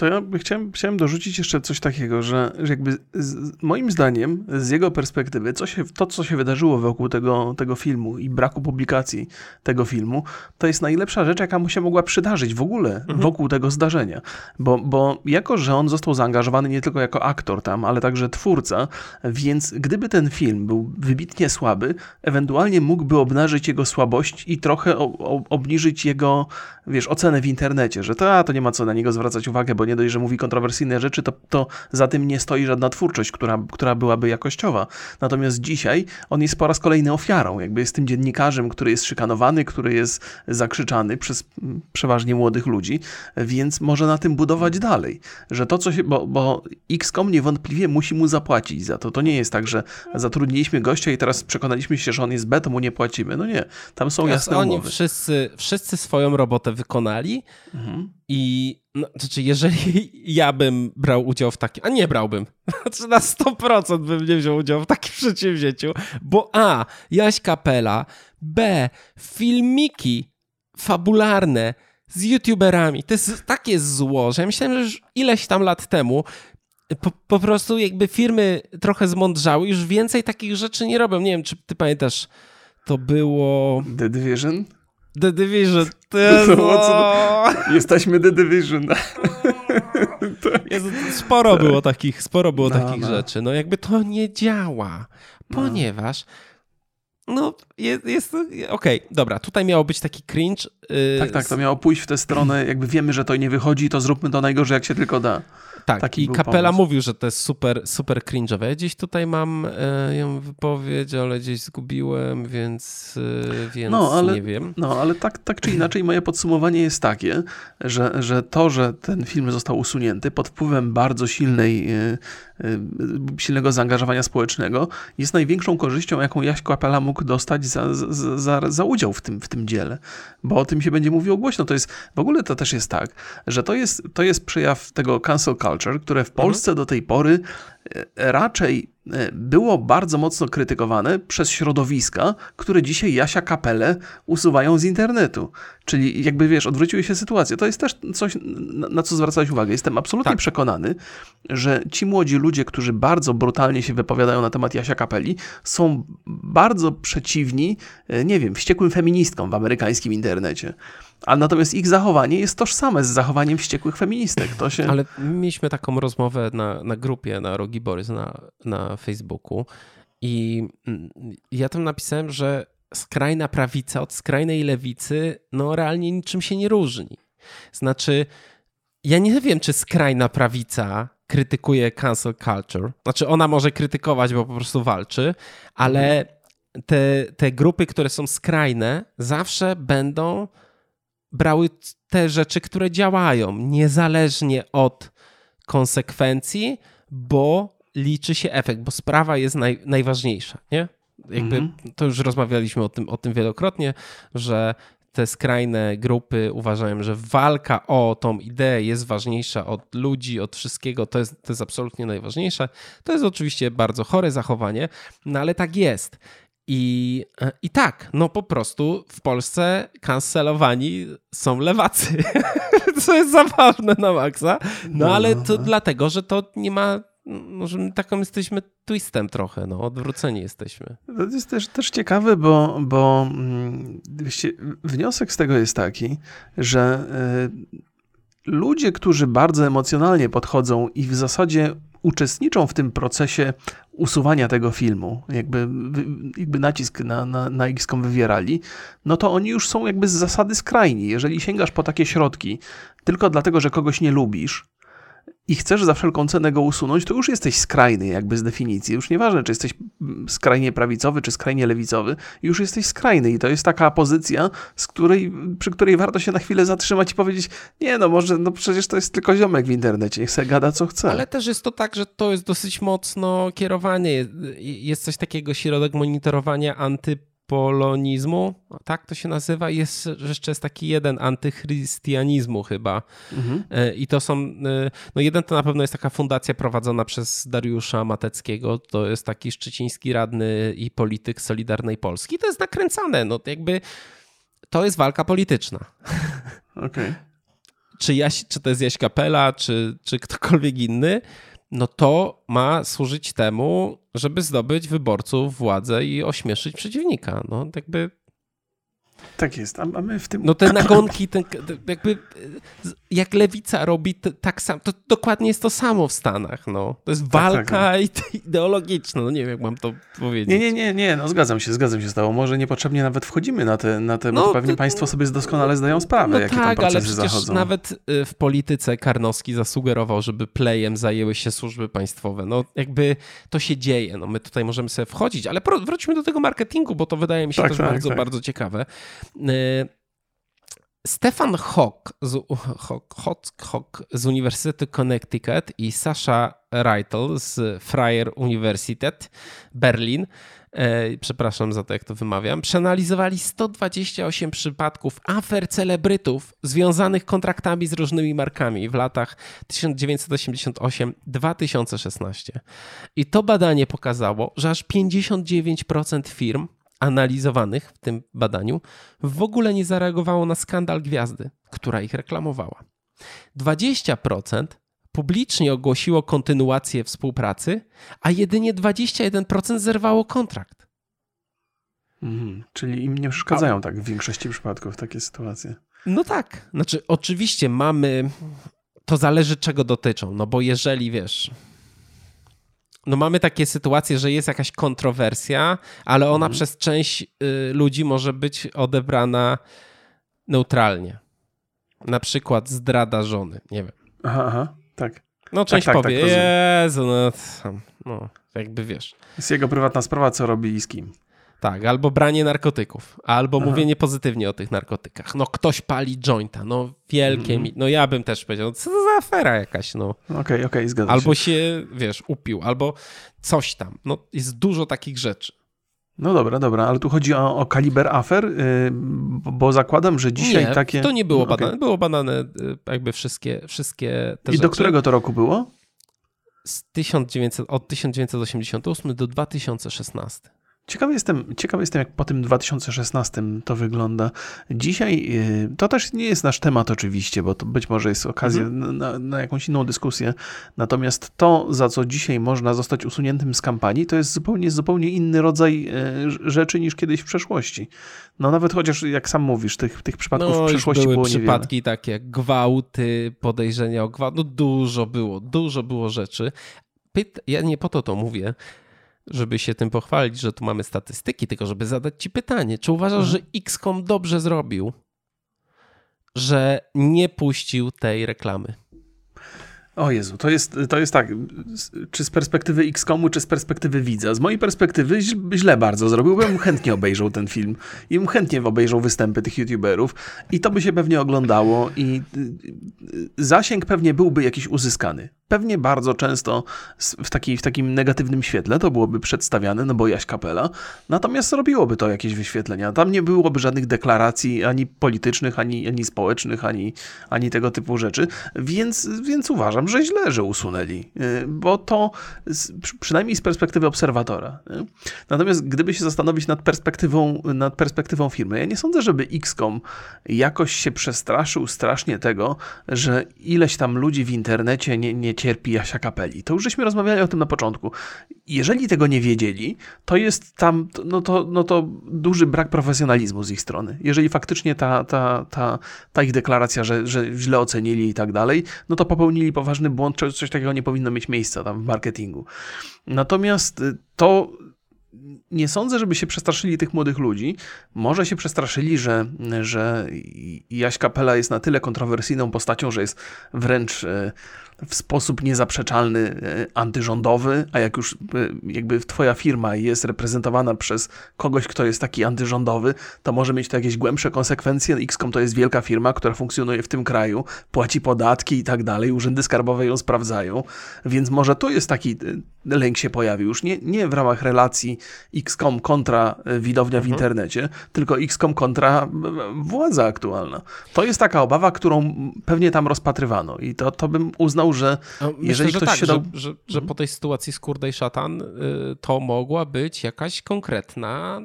to ja chciałem, chciałem dorzucić jeszcze coś takiego, że, że jakby z, moim zdaniem, z jego perspektywy, co się, to, co się wydarzyło wokół tego, tego filmu i braku publikacji tego filmu, to jest najlepsza rzecz, jaka mu się mogła przydarzyć w ogóle mhm. wokół tego zdarzenia. Bo, bo jako, że on został zaangażowany nie tylko jako aktor tam, ale także twórca, więc gdyby ten film był wybitnie słaby, ewentualnie mógłby obnażyć jego słabość i trochę o, o, obniżyć jego, wiesz, ocenę w internecie, że to, a, to nie ma co na niego zwracać uwagę, bo nie dość, że mówi kontrowersyjne rzeczy, to, to za tym nie stoi żadna twórczość, która, która byłaby jakościowa. Natomiast dzisiaj on jest po raz kolejny ofiarą, jakby jest tym dziennikarzem, który jest szykanowany, który jest zakrzyczany przez przeważnie młodych ludzi, więc może na tym budować dalej, że to, co się, bo, bo XCOM niewątpliwie musi mu zapłacić za to. To nie jest tak, że zatrudniliśmy gościa i teraz przekonaliśmy się, że on jest B, to mu nie płacimy. No nie, tam są jasne Oni umowy. wszyscy, wszyscy swoją robotę wykonali mhm. i no, znaczy, jeżeli ja bym brał udział w takim, a nie brałbym, znaczy na 100% bym nie wziął udziału w takim przedsięwzięciu, bo A, Jaś Kapela, B, filmiki fabularne z youtuberami, to jest takie zło, że ja myślałem, że już ileś tam lat temu po, po prostu jakby firmy trochę zmądrzały, już więcej takich rzeczy nie robią. Nie wiem, czy ty pamiętasz, to było... The Division? The Division. To jest... Jesteśmy The Division. Jezu, sporo tak. było takich, sporo było no, takich no. rzeczy. No jakby to nie działa, no. ponieważ no, jest, jest okej, okay, dobra, tutaj miało być taki cringe. Yy, tak, tak, to miało pójść w tę stronę, jakby wiemy, że to nie wychodzi, to zróbmy to najgorzej, jak się tylko da. Tak, Taki i Kapela pomysł. mówił, że to jest super, super cringe'owe. Ja gdzieś tutaj mam e, ją wypowiedź, ale gdzieś zgubiłem, więc, e, więc no, ale, nie wiem. No, ale tak, tak czy inaczej moje podsumowanie jest takie, że, że to, że ten film został usunięty pod wpływem bardzo silnej, e, silnego zaangażowania społecznego jest największą korzyścią, jaką Jaś Kapela mógł dostać za, za, za, za udział w tym, w tym dziele. Bo o tym się będzie mówiło głośno. To jest, w ogóle to też jest tak, że to jest, to jest przejaw tego cancel culture, które w Polsce mhm. do tej pory raczej e, było bardzo mocno krytykowane przez środowiska, które dzisiaj Jasia Kapelę usuwają z internetu. Czyli jakby wiesz, odwróciły się sytuacje. To jest też coś, na co zwracałeś uwagę. Jestem absolutnie tak. przekonany, że ci młodzi ludzie, którzy bardzo brutalnie się wypowiadają na temat Jasia Kapeli, są bardzo przeciwni, e, nie wiem, wściekłym feministkom w amerykańskim internecie. A natomiast ich zachowanie jest tożsame z zachowaniem wściekłych feministek. To się... Ale mieliśmy taką rozmowę na, na grupie, na Rogi Borys, na, na Facebooku i mm, ja tam napisałem, że skrajna prawica od skrajnej lewicy no realnie niczym się nie różni. Znaczy, ja nie wiem, czy skrajna prawica krytykuje cancel culture. Znaczy, ona może krytykować, bo po prostu walczy, ale te, te grupy, które są skrajne, zawsze będą brały te rzeczy, które działają, niezależnie od konsekwencji, bo liczy się efekt, bo sprawa jest naj, najważniejsza, nie? Jakby mm -hmm. to już rozmawialiśmy o tym, o tym wielokrotnie, że te skrajne grupy uważają, że walka o tą ideę jest ważniejsza od ludzi, od wszystkiego, to jest, to jest absolutnie najważniejsze. To jest oczywiście bardzo chore zachowanie, no ale tak jest. I, e, I tak, no po prostu w Polsce kancelowani są lewacy. Co jest zabawne na maksa. No, no ale to no. dlatego, że to nie ma może my taką jesteśmy twistem trochę, no, odwróceni jesteśmy. To jest też, też ciekawe, bo, bo mm, wniosek z tego jest taki, że y, ludzie, którzy bardzo emocjonalnie podchodzą i w zasadzie uczestniczą w tym procesie usuwania tego filmu, jakby, jakby nacisk na, na, na wywierali, no to oni już są jakby z zasady skrajni. Jeżeli sięgasz po takie środki tylko dlatego, że kogoś nie lubisz, i chcesz za wszelką cenę go usunąć, to już jesteś skrajny jakby z definicji. Już nieważne, czy jesteś skrajnie prawicowy, czy skrajnie lewicowy, już jesteś skrajny i to jest taka pozycja, z której, przy której warto się na chwilę zatrzymać i powiedzieć, nie no, może, no przecież to jest tylko ziomek w internecie, niech se gada co chce. Ale też jest to tak, że to jest dosyć mocno kierowanie. Jest coś takiego, środek monitorowania anty polonizmu, tak to się nazywa. Jest jeszcze jest taki jeden antychrystianizmu chyba. Mhm. E, I to są, e, no jeden to na pewno jest taka fundacja prowadzona przez Dariusza Mateckiego, to jest taki szczeciński radny i polityk Solidarnej Polski. To jest nakręcane, no jakby to jest walka polityczna. Okej. Okay. czy, Jaś, czy to jest Jaś Kapela, czy, czy ktokolwiek inny, no to ma służyć temu, żeby zdobyć wyborców, władzę i ośmieszyć przeciwnika. No jakby tak jest, a my w tym... No te nagonki, ten, jakby jak lewica robi tak samo, to dokładnie jest to samo w Stanach, no. To jest walka tak, tak, tak. ideologiczna, no nie wiem jak mam to powiedzieć. Nie, nie, nie, nie, no zgadzam się, zgadzam się z tobą. Może niepotrzebnie nawet wchodzimy na te, na te no, bo pewnie to, państwo sobie doskonale zdają sprawę, no jakie tak, tam procesy ale przecież zachodzą. nawet y, w polityce Karnowski zasugerował, żeby playem zajęły się służby państwowe. No jakby to się dzieje, no my tutaj możemy sobie wchodzić, ale wróćmy do tego marketingu, bo to wydaje mi się tak, też tak, bardzo, tak. bardzo ciekawe. Y, Stefan Hock z, Hock, Hock, Hock z Uniwersytetu Connecticut i Sasha Reitel z Freie Universität Berlin, e, przepraszam za to, jak to wymawiam, przeanalizowali 128 przypadków afer celebrytów związanych kontraktami z różnymi markami w latach 1988-2016. I to badanie pokazało, że aż 59% firm analizowanych w tym badaniu w ogóle nie zareagowało na skandal gwiazdy, która ich reklamowała. 20% publicznie ogłosiło kontynuację współpracy, a jedynie 21% zerwało kontrakt. Mhm, czyli im nie przeszkadzają a... tak w większości przypadków takie sytuacje. No tak. Znaczy, oczywiście mamy. To zależy, czego dotyczą. No bo jeżeli wiesz, no mamy takie sytuacje, że jest jakaś kontrowersja, ale ona mhm. przez część y, ludzi może być odebrana neutralnie. Na przykład zdrada żony, nie wiem. Aha, aha, tak. No część tak, tak, powie, tak, Jezu, no, no, jakby wiesz. Jest jego prywatna sprawa, co robi i z kim. Tak, albo branie narkotyków, albo Aha. mówienie pozytywnie o tych narkotykach. No ktoś pali jointa, no wielkie, mm -hmm. no ja bym też powiedział, co to za afera jakaś, no. Okej, okay, okej, okay, zgadzam albo się. się, wiesz, upił, albo coś tam. No jest dużo takich rzeczy. No dobra, dobra, ale tu chodzi o, o kaliber afer, yy, bo zakładam, że dzisiaj nie, takie... to nie było okay. badane, było badane y, jakby wszystkie, wszystkie te I rzeczy. do którego to roku było? Z 1900, od 1988 do 2016. Ciekawy jestem, ciekawy jestem, jak po tym 2016 to wygląda. Dzisiaj y, to też nie jest nasz temat, oczywiście, bo to być może jest okazja mhm. na, na, jakąś inną dyskusję. Natomiast to, za co dzisiaj można zostać usuniętym z kampanii, to jest zupełnie, zupełnie inny rodzaj y, rzeczy niż kiedyś w przeszłości. No nawet chociaż, jak sam mówisz, tych, tych przypadków no, w przeszłości były było przypadki niewiele. takie jak gwałty, podejrzenia o gwałt, no dużo było, dużo było rzeczy. Ja nie po to to mówię, żeby się tym pochwalić, że tu mamy statystyki, tylko żeby zadać ci pytanie, czy uważasz, mhm. że XCOM dobrze zrobił, że nie puścił tej reklamy? O Jezu, to jest, to jest tak, czy z perspektywy XCOMu, czy z perspektywy widza. Z mojej perspektywy źle bardzo zrobił, bo ja bym chętnie obejrzał ten film i bym chętnie obejrzał występy tych youtuberów i to by się pewnie oglądało i y, y, zasięg pewnie byłby jakiś uzyskany pewnie bardzo często w, taki, w takim negatywnym świetle to byłoby przedstawiane, no bo Jaś Kapela, natomiast robiłoby to jakieś wyświetlenia. Tam nie byłoby żadnych deklaracji ani politycznych, ani, ani społecznych, ani, ani tego typu rzeczy, więc, więc uważam, że źle, że usunęli, y, bo to przynajmniej z perspektywy obserwatora. Nie? Natomiast gdyby się zastanowić nad perspektywą, nad perspektywą firmy, ja nie sądzę, żeby XCOM jakoś się przestraszył strasznie tego, że ileś tam ludzi w internecie nie, nie cierpi Jasia Kapeli. To już żeśmy rozmawiali o tym na początku. Jeżeli tego nie wiedzieli, to jest tam, no to, no to duży brak profesjonalizmu z ich strony. Jeżeli faktycznie ta, ta, ta, ta ich deklaracja, że, że źle ocenili i tak dalej, no to popełnili poważny błąd, coś takiego nie powinno mieć miejsca tam w marketingu. Natomiast y, to nie sądzę, żeby się przestraszyli tych młodych ludzi. Może się przestraszyli, że, że Jaś Kapela jest na tyle kontrowersyjną postacią, że jest wręcz y, w sposób niezaprzeczalny e, antyrządowy, a jak już e, jakby twoja firma jest reprezentowana przez kogoś, kto jest taki antyrządowy, to może mieć to jakieś głębsze konsekwencje. XCOM to jest wielka firma, która funkcjonuje w tym kraju, płaci podatki i tak dalej, urzędy skarbowe ją sprawdzają, więc może to jest taki e, lęk się pojawił już nie, nie w ramach relacji XCOM kontra widownia w mhm. internecie, tylko XCOM kontra władza aktualna. To jest taka obawa, którą pewnie tam rozpatrywano i to, to bym uznał że no, jeżeli ktoś tak, się że, dał... że, że, mhm. po tej sytuacji z Kurde i Szatan y, to mogła być jakaś konkretna,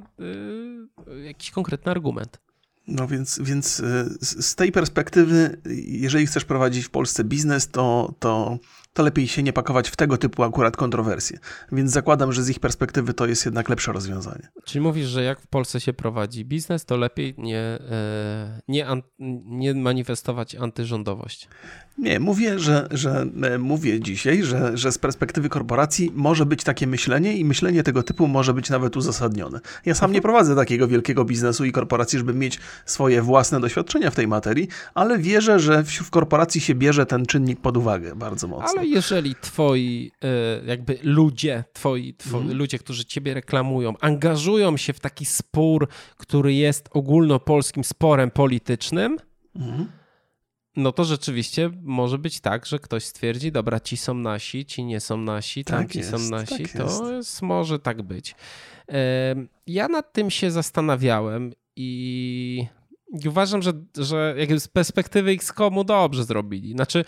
y, jakiś konkretny argument. No więc, więc z tej perspektywy, jeżeli chcesz prowadzić w Polsce biznes, to, to to lepiej się nie pakować w tego typu akurat kontrowersje. Więc zakładam, że z ich perspektywy to jest jednak lepsze rozwiązanie. Czyli mówisz, że jak w Polsce się prowadzi biznes, to lepiej nie, e, nie, nie manifestować antyrządowość. Nie, mówię, że, że e, mówię dzisiaj, że, że z perspektywy korporacji może być takie myślenie i myślenie tego typu może być nawet uzasadnione. Ja sam nie prowadzę takiego wielkiego biznesu i korporacji, żeby mieć swoje własne doświadczenia w tej materii, ale wierzę, że w korporacji się bierze ten czynnik pod uwagę bardzo mocno. Ale jeżeli twoi e, jakby ludzie, twoi, twoi mhm. ludzie, którzy ciebie reklamują, angażują się w taki spór, który jest ogólnopolskim sporem politycznym, mhm no to rzeczywiście może być tak, że ktoś stwierdzi, dobra, ci są nasi, ci nie są nasi, tak, ci jest, są nasi, tak to jest. może tak być. Ja nad tym się zastanawiałem i uważam, że, że z perspektywy XCOMu dobrze zrobili. Znaczy,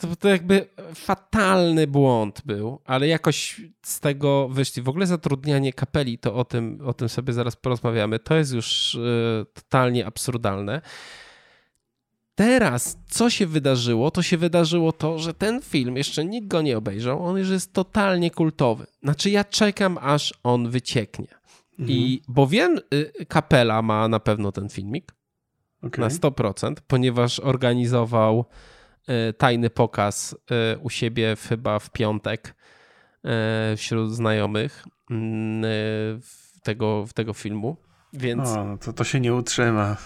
to, to jakby fatalny błąd był, ale jakoś z tego wyszli. W ogóle zatrudnianie kapeli, to o tym, o tym sobie zaraz porozmawiamy, to jest już y, totalnie absurdalne. Teraz, co się wydarzyło? To się wydarzyło to, że ten film jeszcze nikt go nie obejrzał. On już jest totalnie kultowy. Znaczy, ja czekam, aż on wycieknie. Mhm. I bo wiem, y, Kapela ma na pewno ten filmik okay. na 100%, ponieważ organizował tajny pokaz y, u siebie chyba w piątek wśród znajomych mm, tego, tego filmu. Więc... O, no to, to się nie utrzyma.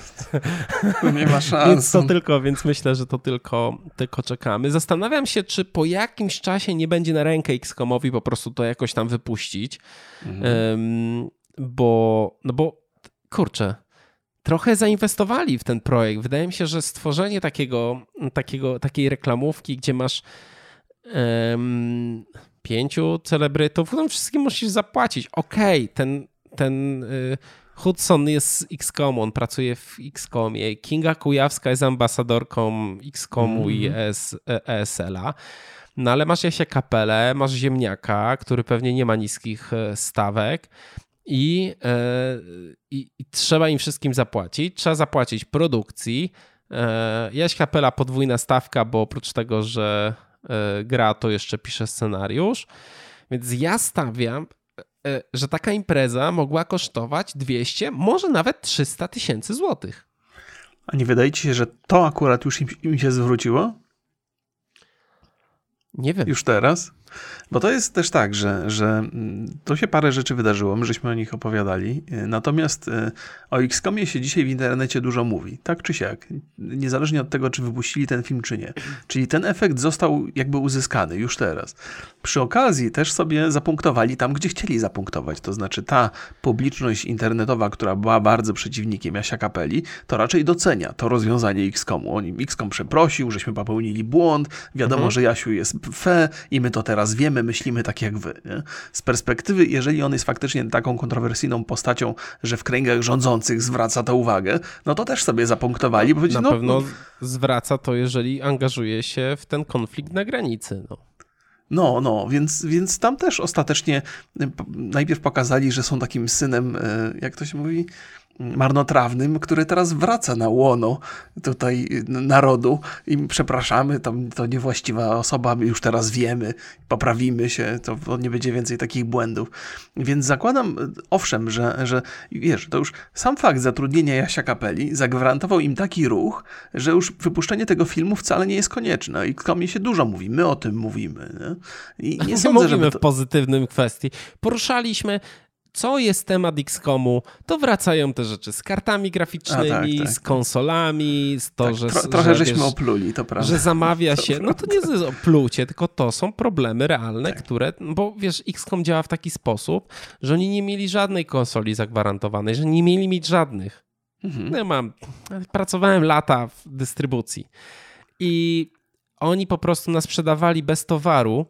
nie ma szans. więc to tylko, więc myślę, że to tylko, tylko czekamy. Zastanawiam się, czy po jakimś czasie nie będzie na rękę XCOMowi po prostu to jakoś tam wypuścić. Mhm. Um, bo, no bo kurczę, trochę zainwestowali w ten projekt. Wydaje mi się, że stworzenie takiego, takiego, takiej reklamówki, gdzie masz um, pięciu celebrytów, no wszystkim musisz zapłacić. Okej, okay, ten, ten y, Hudson jest z XCOM, on pracuje w XCOMie. Kinga Kujawska jest ambasadorką XCOMu mm. i ES, ESL-a. No ale masz Jasia Kapelę, masz Ziemniaka, który pewnie nie ma niskich e, stawek i, e, i, i trzeba im wszystkim zapłacić. Trzeba zapłacić produkcji. E, Jaś Kapela podwójna stawka, bo oprócz tego, że gra, to jeszcze pisze scenariusz. Więc ja stawiam, E, że taka impreza mogła kosztować 200, może nawet 300 tysięcy złotych. A nie wydaje ci się, że to akurat już im, im się zwróciło? Nie wiem. Już teraz? Bo to jest też tak, że, że mm, to się parę rzeczy wydarzyło, my żeśmy o nich opowiadali, y, natomiast y, o XCOMie się dzisiaj w internecie dużo mówi, tak czy siak, niezależnie od tego, czy wypuścili ten film, czy nie. Czyli ten efekt został jakby uzyskany już teraz. Przy okazji też sobie zapunktowali tam, gdzie chcieli zapunktować, to znaczy ta publiczność internetowa, która była bardzo przeciwnikiem Jasia Kapeli, to raczej docenia to rozwiązanie XCOMu. Oni XCOM przeprosił, żeśmy popełnili błąd, wiadomo, mhm. że Jasiu jest fe i my to teraz teraz wiemy, myślimy tak jak wy. Nie? Z perspektywy, jeżeli on jest faktycznie taką kontrowersyjną postacią, że w kręgach rządzących zwraca to uwagę, no to też sobie zapunktowali. No, na no, pewno no, zwraca to, jeżeli angażuje się w ten konflikt na granicy. No. No, no, więc, więc tam też ostatecznie najpierw pokazali, że są takim synem, e, jak to się mówi, marnotrawnym, który teraz wraca na łono tutaj narodu i przepraszamy, tam to niewłaściwa osoba, my już teraz wiemy, poprawimy się, to nie będzie więcej takich błędów. Więc zakładam, owszem, że, że wiesz, to już sam fakt zatrudnienia Jasia Kapeli zagwarantował im taki ruch, że już wypuszczenie tego filmu wcale nie jest konieczne i mi się dużo mówi, my o tym mówimy. Nie? I nie sądzę, mówimy to... w pozytywnym kwestii. Poruszaliśmy co jest temat XCOMu, to wracają te rzeczy z kartami graficznymi, tak, tak, z konsolami, z to, tak, że... Tro, trochę że, żeśmy wiesz, opluli, to prawda. Że zamawia się, no to nie jest oplucie, tylko to są problemy realne, tak. które, bo wiesz, XCOM działa w taki sposób, że oni nie mieli żadnej konsoli zagwarantowanej, że nie mieli mieć żadnych. Mhm. No ja mam, pracowałem lata w dystrybucji i oni po prostu nas sprzedawali bez towaru,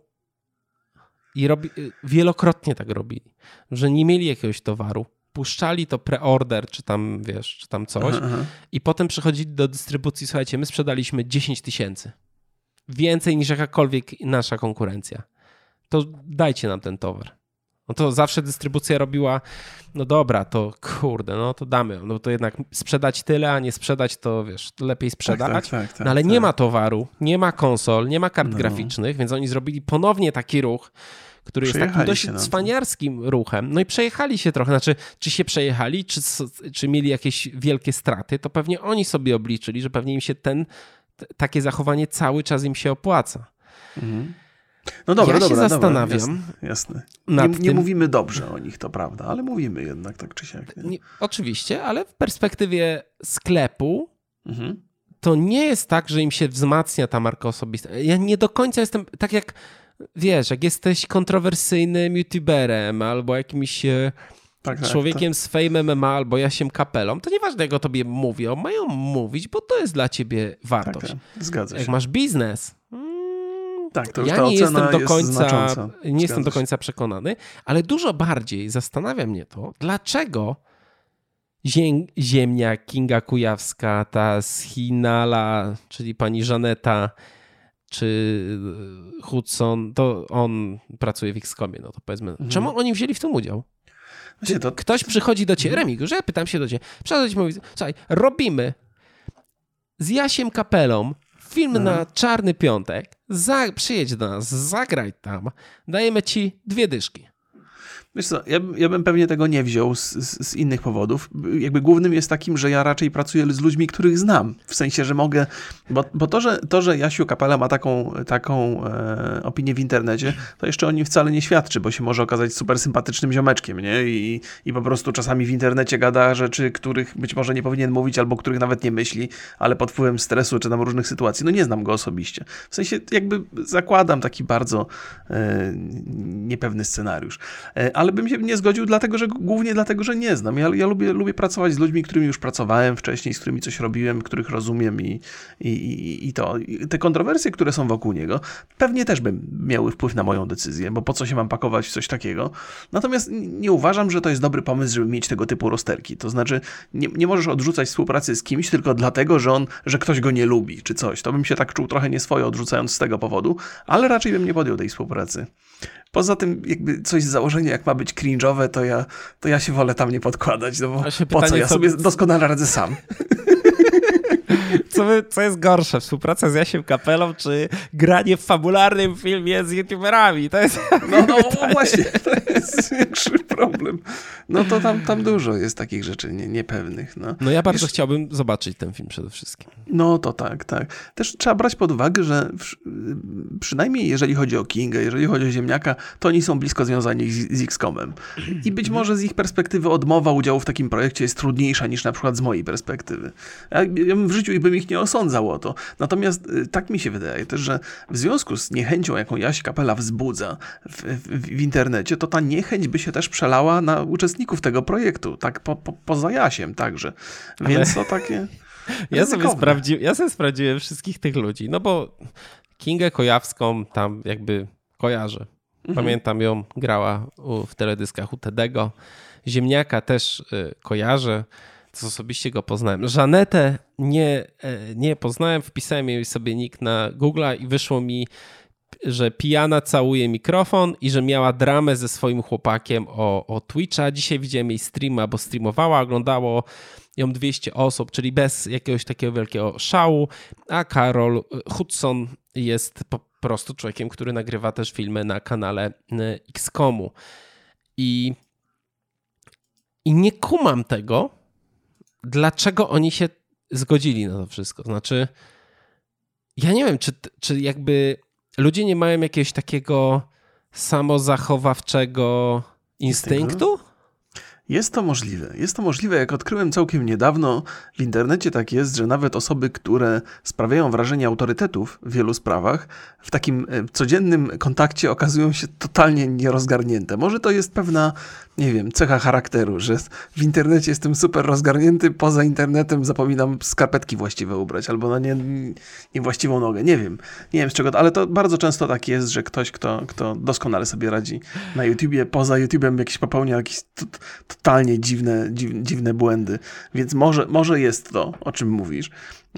i robi, wielokrotnie tak robili, że nie mieli jakiegoś towaru, puszczali to preorder, czy tam, wiesz, czy tam coś aha, i potem przychodzili do dystrybucji, słuchajcie, my sprzedaliśmy 10 tysięcy. Więcej niż jakakolwiek nasza konkurencja. To dajcie nam ten towar. No to zawsze dystrybucja robiła, no dobra, to kurde, no to damy. No to jednak sprzedać tyle, a nie sprzedać, to wiesz, lepiej sprzedać. Tak, tak, tak, no ale nie tak. ma towaru, nie ma konsol, nie ma kart no. graficznych, więc oni zrobili ponownie taki ruch, który jest takim dość cwaniarskim ruchem. No i przejechali się trochę. Znaczy, czy się przejechali, czy, czy mieli jakieś wielkie straty, to pewnie oni sobie obliczyli, że pewnie im się ten, takie zachowanie cały czas im się opłaca. Mhm. No dobra, ja dobra, się zastanawiam. Dobra, jasne. jasne. Nie, nie mówimy dobrze o nich, to prawda, ale mówimy jednak tak czy siak. Nie? Nie, oczywiście, ale w perspektywie sklepu mhm. to nie jest tak, że im się wzmacnia ta marka osobista. Ja nie do końca jestem, tak jak wiesz, jak jesteś kontrowersyjnym youtuberem albo jakimś e, tak, tak, człowiekiem tak. z Fame MMA albo Jasiem Kapelą, to nieważne jak o tobie mówią, mają mówić, bo to jest dla ciebie wartość. Tak, tak. Zgadza się. Jak masz biznes, tak, to już ja nie jestem do końca, nie jestem do końca przekonany, ale dużo bardziej zastanawia mnie to, dlaczego ziem, ziemnia Kinga Kujawska, ta z Hinala, czyli pani Żaneta, czy Hudson, to on pracuje w XCOMie, no to powiedzmy. Mhm. Czemu oni wzięli w tym udział? To... Ktoś przychodzi do ciebie, mhm. Remigiusz, ja pytam się do ciebie, przychodzi i mówi, słuchaj, robimy z Jasiem Kapelą film mhm. na Czarny Piątek, za, przyjedź do nas, zagraj tam, dajemy ci dwie dyszki. Wiesz co, ja, ja bym pewnie tego nie wziął z, z, z, innych powodów. Jakby głównym jest takim, że ja raczej pracuję z ludźmi, których znam. W sensie, że mogę, bo, bo to, że, to, że Jasiu Kapela ma taką, taką e, opinię w internecie, to jeszcze o nim wcale nie świadczy, bo się może okazać super sympatycznym ziomeczkiem, nie? I, I po prostu czasami w internecie gada rzeczy, których być może nie powinien mówić, albo których nawet nie myśli, ale pod wpływem stresu czy tam różnych sytuacji. No nie znam go osobiście. W sensie jakby zakładam taki bardzo e, niepewny scenariusz. E, ale bym się nie zgodził, dlatego, że głównie dlatego, że nie znam. Ja, ja lubię, lubię pracować z ludźmi, którymi już pracowałem wcześniej, z którymi coś robiłem, których rozumiem i, i, i, to. I te kontrowersje, które są wokół niego, pewnie też by miały wpływ na moją decyzję, bo po co się mam pakować w coś takiego. Natomiast nie uważam, że to jest dobry pomysł, żeby mieć tego typu rozterki. To znaczy, nie, nie możesz odrzucać współpracy z kimś tylko dlatego, że on, że ktoś go nie lubi, czy coś. To bym się tak czuł trochę nieswojo odrzucając z tego powodu, ale raczej bym nie podjął tej współpracy. Poza tym, jakby coś z założenia, jak ma być cringe'owe, to ja, to ja się wolę tam nie podkładać, no bo po co? Ja sobie doskonale radzę sam. Co, co jest gorsze, współpraca z Jasiem Kapelą, czy granie w fabularnym filmie z youtuberami? To jest... No, no, właśnie, to jest większy problem. No to tam, tam dużo jest takich rzeczy nie, niepewnych. No, no ja bardzo Wiesz, chciałbym zobaczyć ten film przede wszystkim. No to tak, tak. Też trzeba brać pod uwagę, że w, przynajmniej jeżeli chodzi o Kinga, jeżeli chodzi o Ziemniaka, to oni są blisko związani z, z X-Comem. I być mhm. może z ich perspektywy odmowa udziału w takim projekcie jest trudniejsza niż na przykład z mojej perspektywy. Ja, ja w życiu bym ich nie osądzał o to. Natomiast y, tak mi się wydaje też, że w związku z niechęcią, jaką Jaś Kapela wzbudza w, w, w internecie, to ta niechęć by się też przelała na uczestników tego projektu, tak po, po, poza Jasiem także. Więc Ale... to takie... Ja sobie, sprawdzi... ja sobie sprawdziłem wszystkich tych ludzi, no bo Kingę Kojawską tam jakby kojarzę. Mhm. Pamiętam ją, grała w teledyskach u Tedego. Ziemniaka też y, kojarzę co osobiście go poznałem. Żanetę nie, e, nie poznałem, wpisałem jej sobie nick na Google'a i wyszło mi, że pijana całuje mikrofon i że miała dramę ze swoim chłopakiem o, o Twitcha. Dzisiaj widziałem jej streama, bo streamowała, oglądało ją 200 osób, czyli bez jakiegoś takiego wielkiego szału, a Karol Hudson jest po prostu człowiekiem, który nagrywa też filmy na kanale e, XCOMu. I, i nie kumam tego, dlaczego oni się zgodzili na to wszystko. Znaczy, ja nie wiem, czy, czy jakby ludzie nie mają jakiegoś takiego samozachowawczego instynktu? Jest to możliwe. Jest to możliwe. Jak odkryłem całkiem niedawno, w internecie tak jest, że nawet osoby, które sprawiają wrażenie autorytetów w wielu sprawach, w takim e, codziennym kontakcie okazują się totalnie nierozgarnięte. Może to jest pewna nie wiem, cecha charakteru, że w internecie jestem super rozgarnięty, poza internetem zapominam skarpetki właściwe ubrać, albo na nie, niewłaściwą nogę, nie wiem, nie wiem z czego, ale to bardzo często tak jest, że ktoś, kto, kto doskonale sobie radzi na YouTubie, poza YouTubem jakiś popełnia jakiś totalnie dziwne, dziwne błędy. Więc może, może jest to, o czym mówisz,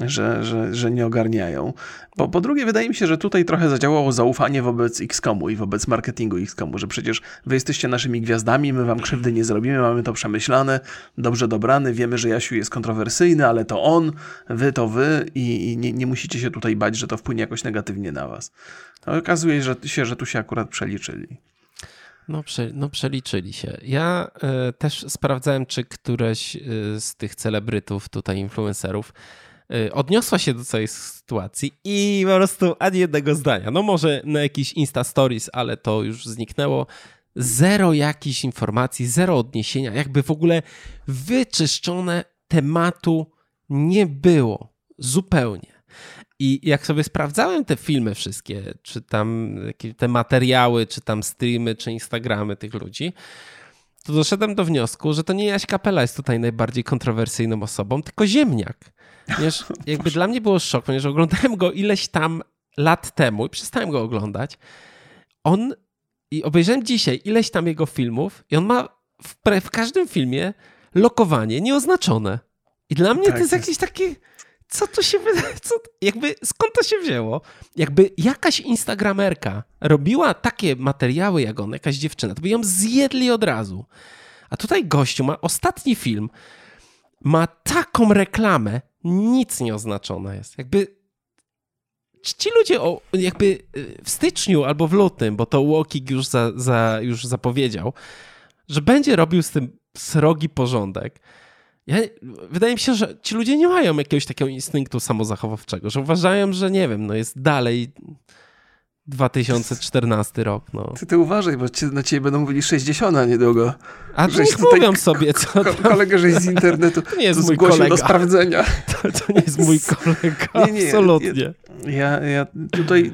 że, że, że nie ogarniają. Po, po drugie, wydaje mi się, że tutaj trochę zadziałało zaufanie wobec XCOMu i wobec marketingu XCOMu, że przecież wy jesteście naszymi gwiazdami, my wam krzywdy nie zrobimy, mamy to przemyślane, dobrze dobrany, wiemy, że Jasiu jest kontrowersyjny, ale to on, wy to wy i, i nie, nie musicie się tutaj bać, że to wpłynie jakoś negatywnie na was. To okazuje się, że tu się akurat przeliczyli. No, prze, no przeliczyli się. Ja y, też sprawdzałem, czy któreś y, z tych celebrytów, tutaj influencerów, odniosła się do całej sytuacji i po prostu ani jednego zdania. No może na jakiś Insta Stories, ale to już zniknęło. Zero jakichś informacji, zero odniesienia, jakby w ogóle wyczyszczone tematu nie było. Zupełnie. I jak sobie sprawdzałem te filmy wszystkie, czy tam te materiały, czy tam streamy, czy Instagramy tych ludzi, to doszedłem do wniosku, że to nie Jaś Kapela jest tutaj najbardziej kontrowersyjną osobą, tylko Ziemniak. Ponieważ jakby dla mnie było szok, ponieważ oglądałem go ileś tam lat temu i przestałem go oglądać. On i obejrzałem dzisiaj ileś tam jego filmów i on ma w, w każdym filmie lokowanie nieoznaczone. I dla mnie tak, to jest jakieś takie co to się co, jakby skąd to się wzięło? Jakby jakaś instagramerka robiła takie materiały jak on, jakaś dziewczyna, to by ją zjedli od razu. A tutaj gościu ma ostatni film, ma taką reklamę, nic nie oznaczone jest. Jakby ci ludzie o, jakby y, w styczniu albo w lutym, bo to Łokik już, za, za, już zapowiedział, że będzie robił z tym srogi porządek, ja, wydaje mi się, że ci ludzie nie mają jakiegoś takiego instynktu samozachowawczego, że uważają, że nie wiem, no jest dalej 2014 rok. No. Ty, ty uważaj, bo ci, na ciebie będą mówili 60 niedługo. A to niech mówią sobie, co tam. Kolega, że z internetu to nie jest mój kolega. do sprawdzenia. To, to, nie jest mój kolega, nie, nie, absolutnie. Ja, ja tutaj,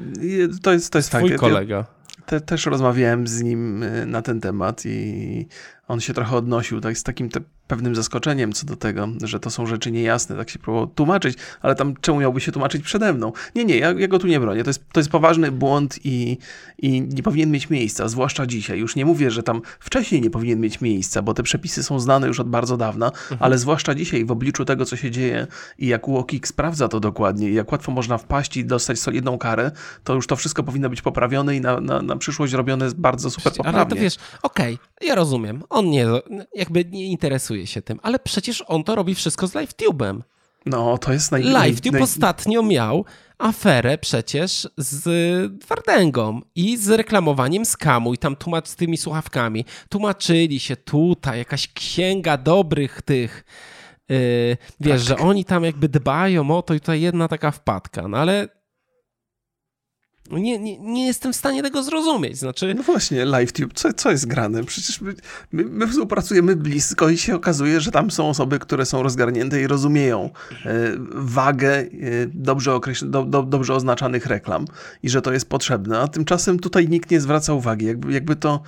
to jest, to jest Twój fakt. kolega. Ja, te, też rozmawiałem z nim y, na ten temat i on się trochę odnosił tak, z takim te, pewnym zaskoczeniem co do tego, że to są rzeczy niejasne, tak się próbował tłumaczyć, ale tam czemu miałby się tłumaczyć przede mną? Nie, nie, ja, ja go tu nie bronię. To jest, to jest poważny błąd i, i nie powinien mieć miejsca, zwłaszcza dzisiaj. Już nie mówię, że tam wcześniej nie powinien mieć miejsca, bo te przepisy są znane już od bardzo dawna, mhm. ale zwłaszcza dzisiaj w obliczu tego, co się dzieje i jak UOKiK sprawdza to dokładnie i jak łatwo można wpaść i dostać solidną karę, to już to wszystko powinno być poprawione i na, na, na przyszłość robione jest bardzo super poprawnie. Ale to wiesz, okej, okay, ja rozumiem. On nie, jakby nie interesuje się tym, ale przecież on to robi wszystko z LiveTube'em. No, to jest naj... LiveTube naj... ostatnio miał aferę przecież z Wardęgą i z reklamowaniem skamu i tam tłumacz z tymi słuchawkami. Tłumaczyli się tutaj, jakaś księga dobrych tych Yy, wiesz, tak. że oni tam jakby dbają o to i tutaj jedna taka wpadka, no ale nie, nie, nie jestem w stanie tego zrozumieć. Znaczy... No właśnie, LiveTube, co, co jest grane? Przecież my, my, my, współpracujemy blisko i się okazuje, że tam są osoby, które są rozgarnięte i rozumieją e, wagę e, dobrze, określ- do, do, dobrze oznaczanych reklam i że to jest potrzebne, a tymczasem tutaj nikt nie zwraca uwagi. Jakby, jakby to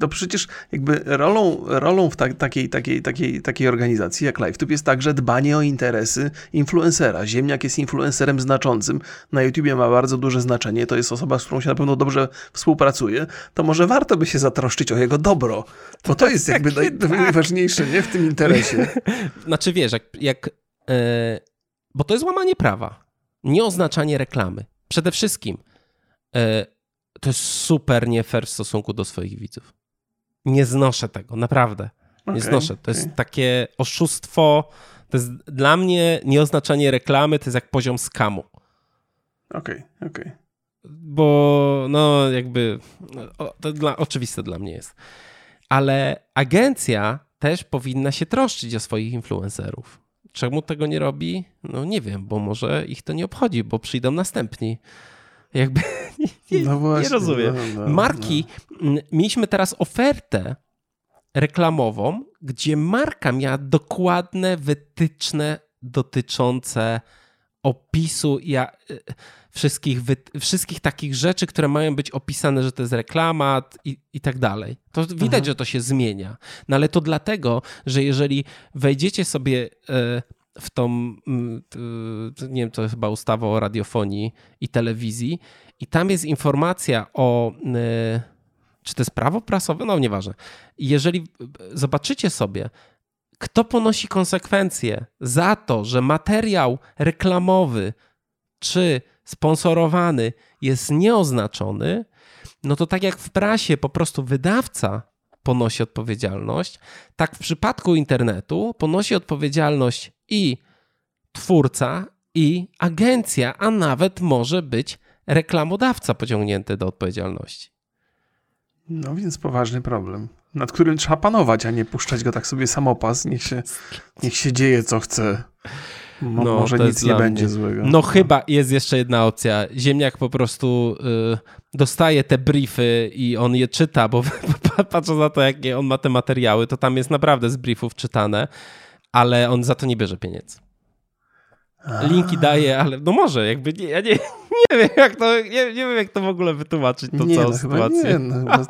to przecież jakby rolą, rolą w ta, takiej, takiej, takiej, takiej organizacji jak LiveTube jest także dbanie o interesy influencera. Ziemniak jest influencerem znaczącym, na YouTubie ma bardzo duże znaczenie, to jest osoba, z którą się na pewno dobrze współpracuje, to może warto by się zatroszczyć o jego dobro, bo to jest jakby tak. najważniejsze nie, w tym interesie. Znaczy wiesz, jak, jak yy, bo to jest łamanie prawa, nie oznaczanie reklamy. Przede wszystkim yy, to jest super nie fair w stosunku do swoich widzów. Nie znoszę tego, naprawdę. Nie okay, znoszę. To okay. jest takie oszustwo. To jest dla mnie nieoznaczanie reklamy to jest jak poziom skamu. Okej, okay, okej. Okay. Bo no jakby to dla, oczywiste dla mnie jest. Ale agencja też powinna się troszczyć o swoich influencerów. Czemu tego nie robi? No nie wiem, bo może ich to nie obchodzi, bo przyjdą następni. Jakby nie, no właśnie, nie rozumiem. No, no, Marki, no. mieliśmy teraz ofertę reklamową, gdzie marka miała dokładne wytyczne dotyczące opisu ja, y, wszystkich, wszystkich takich rzeczy, które mają być opisane, że to jest reklama i, i tak dalej. To widać, Aha. że to się zmienia. No ale to dlatego, że jeżeli wejdziecie sobie y, w tą, mm, nie wiem, to chyba ustawa o radiofonii i telewizji, i tam jest informacja o, Czy to jest prawo prasowe? No nieważne. Jeżeli zobaczycie sobie, kto ponosi konsekwencje za to, że materiał reklamowy czy sponsorowany jest nieoznaczony, no to tak jak w prasie po prostu wydawca ponosi odpowiedzialność, tak w przypadku internetu ponosi odpowiedzialność i twórca, i agencja, a nawet może być reklamodawca pociągnięty do odpowiedzialności. No więc poważny problem, nad którym trzeba panować, a nie puszczać go tak sobie samopas. Niech się, niech się dzieje co chce. Mo, no, może nic nie będzie złego. No, no, chyba jest jeszcze jedna opcja. Ziemniak po prostu y, dostaje te briefy i on je czyta, bo patrząc na to, jakie on ma te materiały, to tam jest naprawdę z briefów czytane, ale on za to nie bierze pieniędzy. Linki daje, ale no może, jakby nie, ja nie, nie wiem jak to, nie, nie wiem jak to w ogóle wytłumaczyć, tą nie, całą no, sytuację. Nie, no,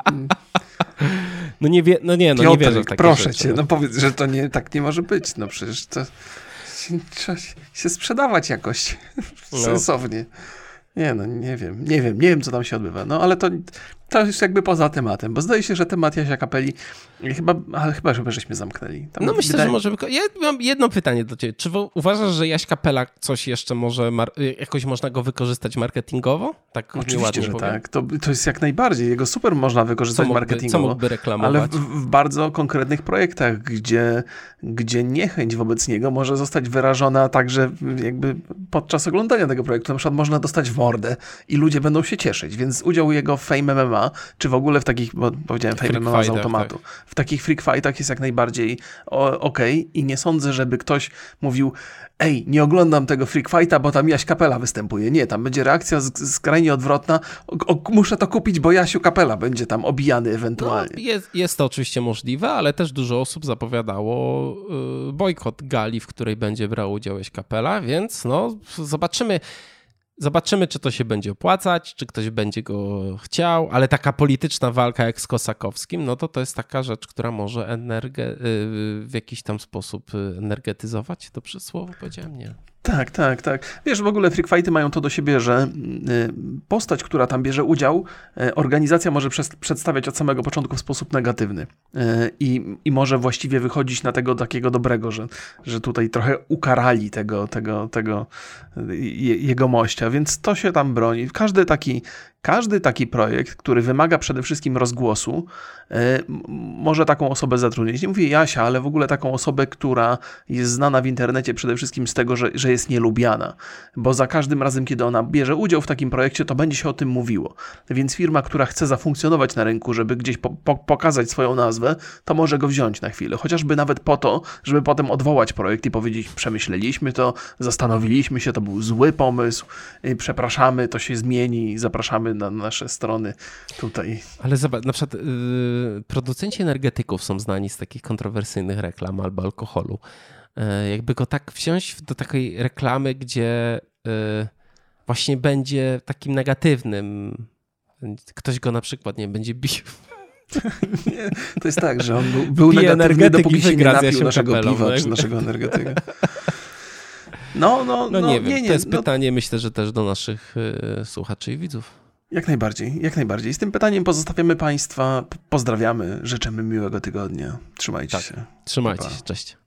no nie wie, no nie, no Piotrek, nie wierzę w takie proszę rzeczy. cię, no. powiedz, że to nie, tak nie może być, no przecież to trzeba się sprzedawać jakoś no. sensownie. Nie no, nie wiem, nie wiem, nie wiem, co tam się odbywa. No ale to, to jest jakby poza tematem, bo zdaje się, że temat Jasia Kapeli chyba, ale chyba, żeby żeśmy zamknęli. Tam no myślę, wydaje... że możemy... Ja mam jedno pytanie do ciebie. Czy uważasz, że Jaś Kapela coś jeszcze może, jakoś można go wykorzystać marketingowo? Tak Oczywiście, że powiem. tak. To, to jest jak najbardziej. Jego super można wykorzystać co mógłby, marketingowo. Co mógłby reklamować? Ale w, w, bardzo konkretnych projektach, gdzie, gdzie niechęć wobec niego może zostać wyrażona także jakby podczas oglądania tego projektu. Na przykład można dostać w mordę i ludzie będą się cieszyć, więc udział jego w Fame MMA czy w ogóle w takich, bo powiedziałem Fame MMA z automatu, tak. W takich freak fightach jest jak najbardziej ok i nie sądzę, żeby ktoś mówił ej, nie oglądam tego freak fighta, bo tam Jaś Kapela występuje. Nie, tam będzie reakcja skrajnie odwrotna. O, o, muszę to kupić, bo Jasiu Kapela będzie tam obijany ewentualnie. No, jest, jest to oczywiście możliwe, ale też dużo osób zapowiadało yy, bojkot gali, w której będzie brał udział Jaś Kapela, więc no zobaczymy. Zobaczymy, czy to się będzie opłacać, czy ktoś będzie go chciał, ale taka polityczna walka jak z Kosakowskim, no to to jest taka rzecz, która może energe, y, w jakiś tam sposób y, energetyzować. Dobrze słowo powiedziałem? Nie. Tak, tak, tak. Wiesz, w ogóle freak mają to do siebie, że y, postać, która tam bierze udział, y, organizacja może przedstawiać od samego początku w sposób negatywny. Y, I, I może właściwie wychodzić na tego takiego dobrego, że, że tutaj trochę ukarali tego, tego, tego jego mościa, więc to się tam broni. Każdy taki każdy taki projekt, który wymaga przede wszystkim rozgłosu, e, może taką osobę zatrudnić. Nie mówię Jasia, ale w ogóle taką osobę, która jest znana w internecie przede wszystkim z tego, że, że jest nielubiana. Bo za każdym razem, kiedy ona bierze udział w takim projekcie, to będzie się o tym mówiło. Więc firma, która chce zafunkcjonować na rynku, żeby gdzieś po, po, pokazać swoją nazwę, to może go wziąć na chwilę. Chociażby nawet po to, żeby potem odwołać projekt i powiedzieć, przemyśleliśmy to, zastanowiliśmy się, to był zły pomysł, przepraszamy, to się zmieni, zapraszamy na nasze strony tutaj. Ale zobacz, na przykład yy, producenci energetyków są znani z takich kontrowersyjnych reklam albo alkoholu. Yy, jakby go tak wziąć do takiej reklamy, gdzie yy, właśnie będzie takim negatywnym. Ktoś go na przykład nie będzie bił. Nie, to jest tak, że on był, był negatywny, dopóki się nie napił naszego kapelą, piwa, czy naszego energetyka. No, no, no, no nie wiem. Nie, nie, to jest no... pytanie, myślę, że też do naszych y, słuchaczy i widzów. Jak najbardziej, jak najbardziej. Z tym pytaniem pozostawiamy Państwa. Pozdrawiamy, życzymy miłego tygodnia. Trzymajcie tak. się. Trzymajcie się, cześć.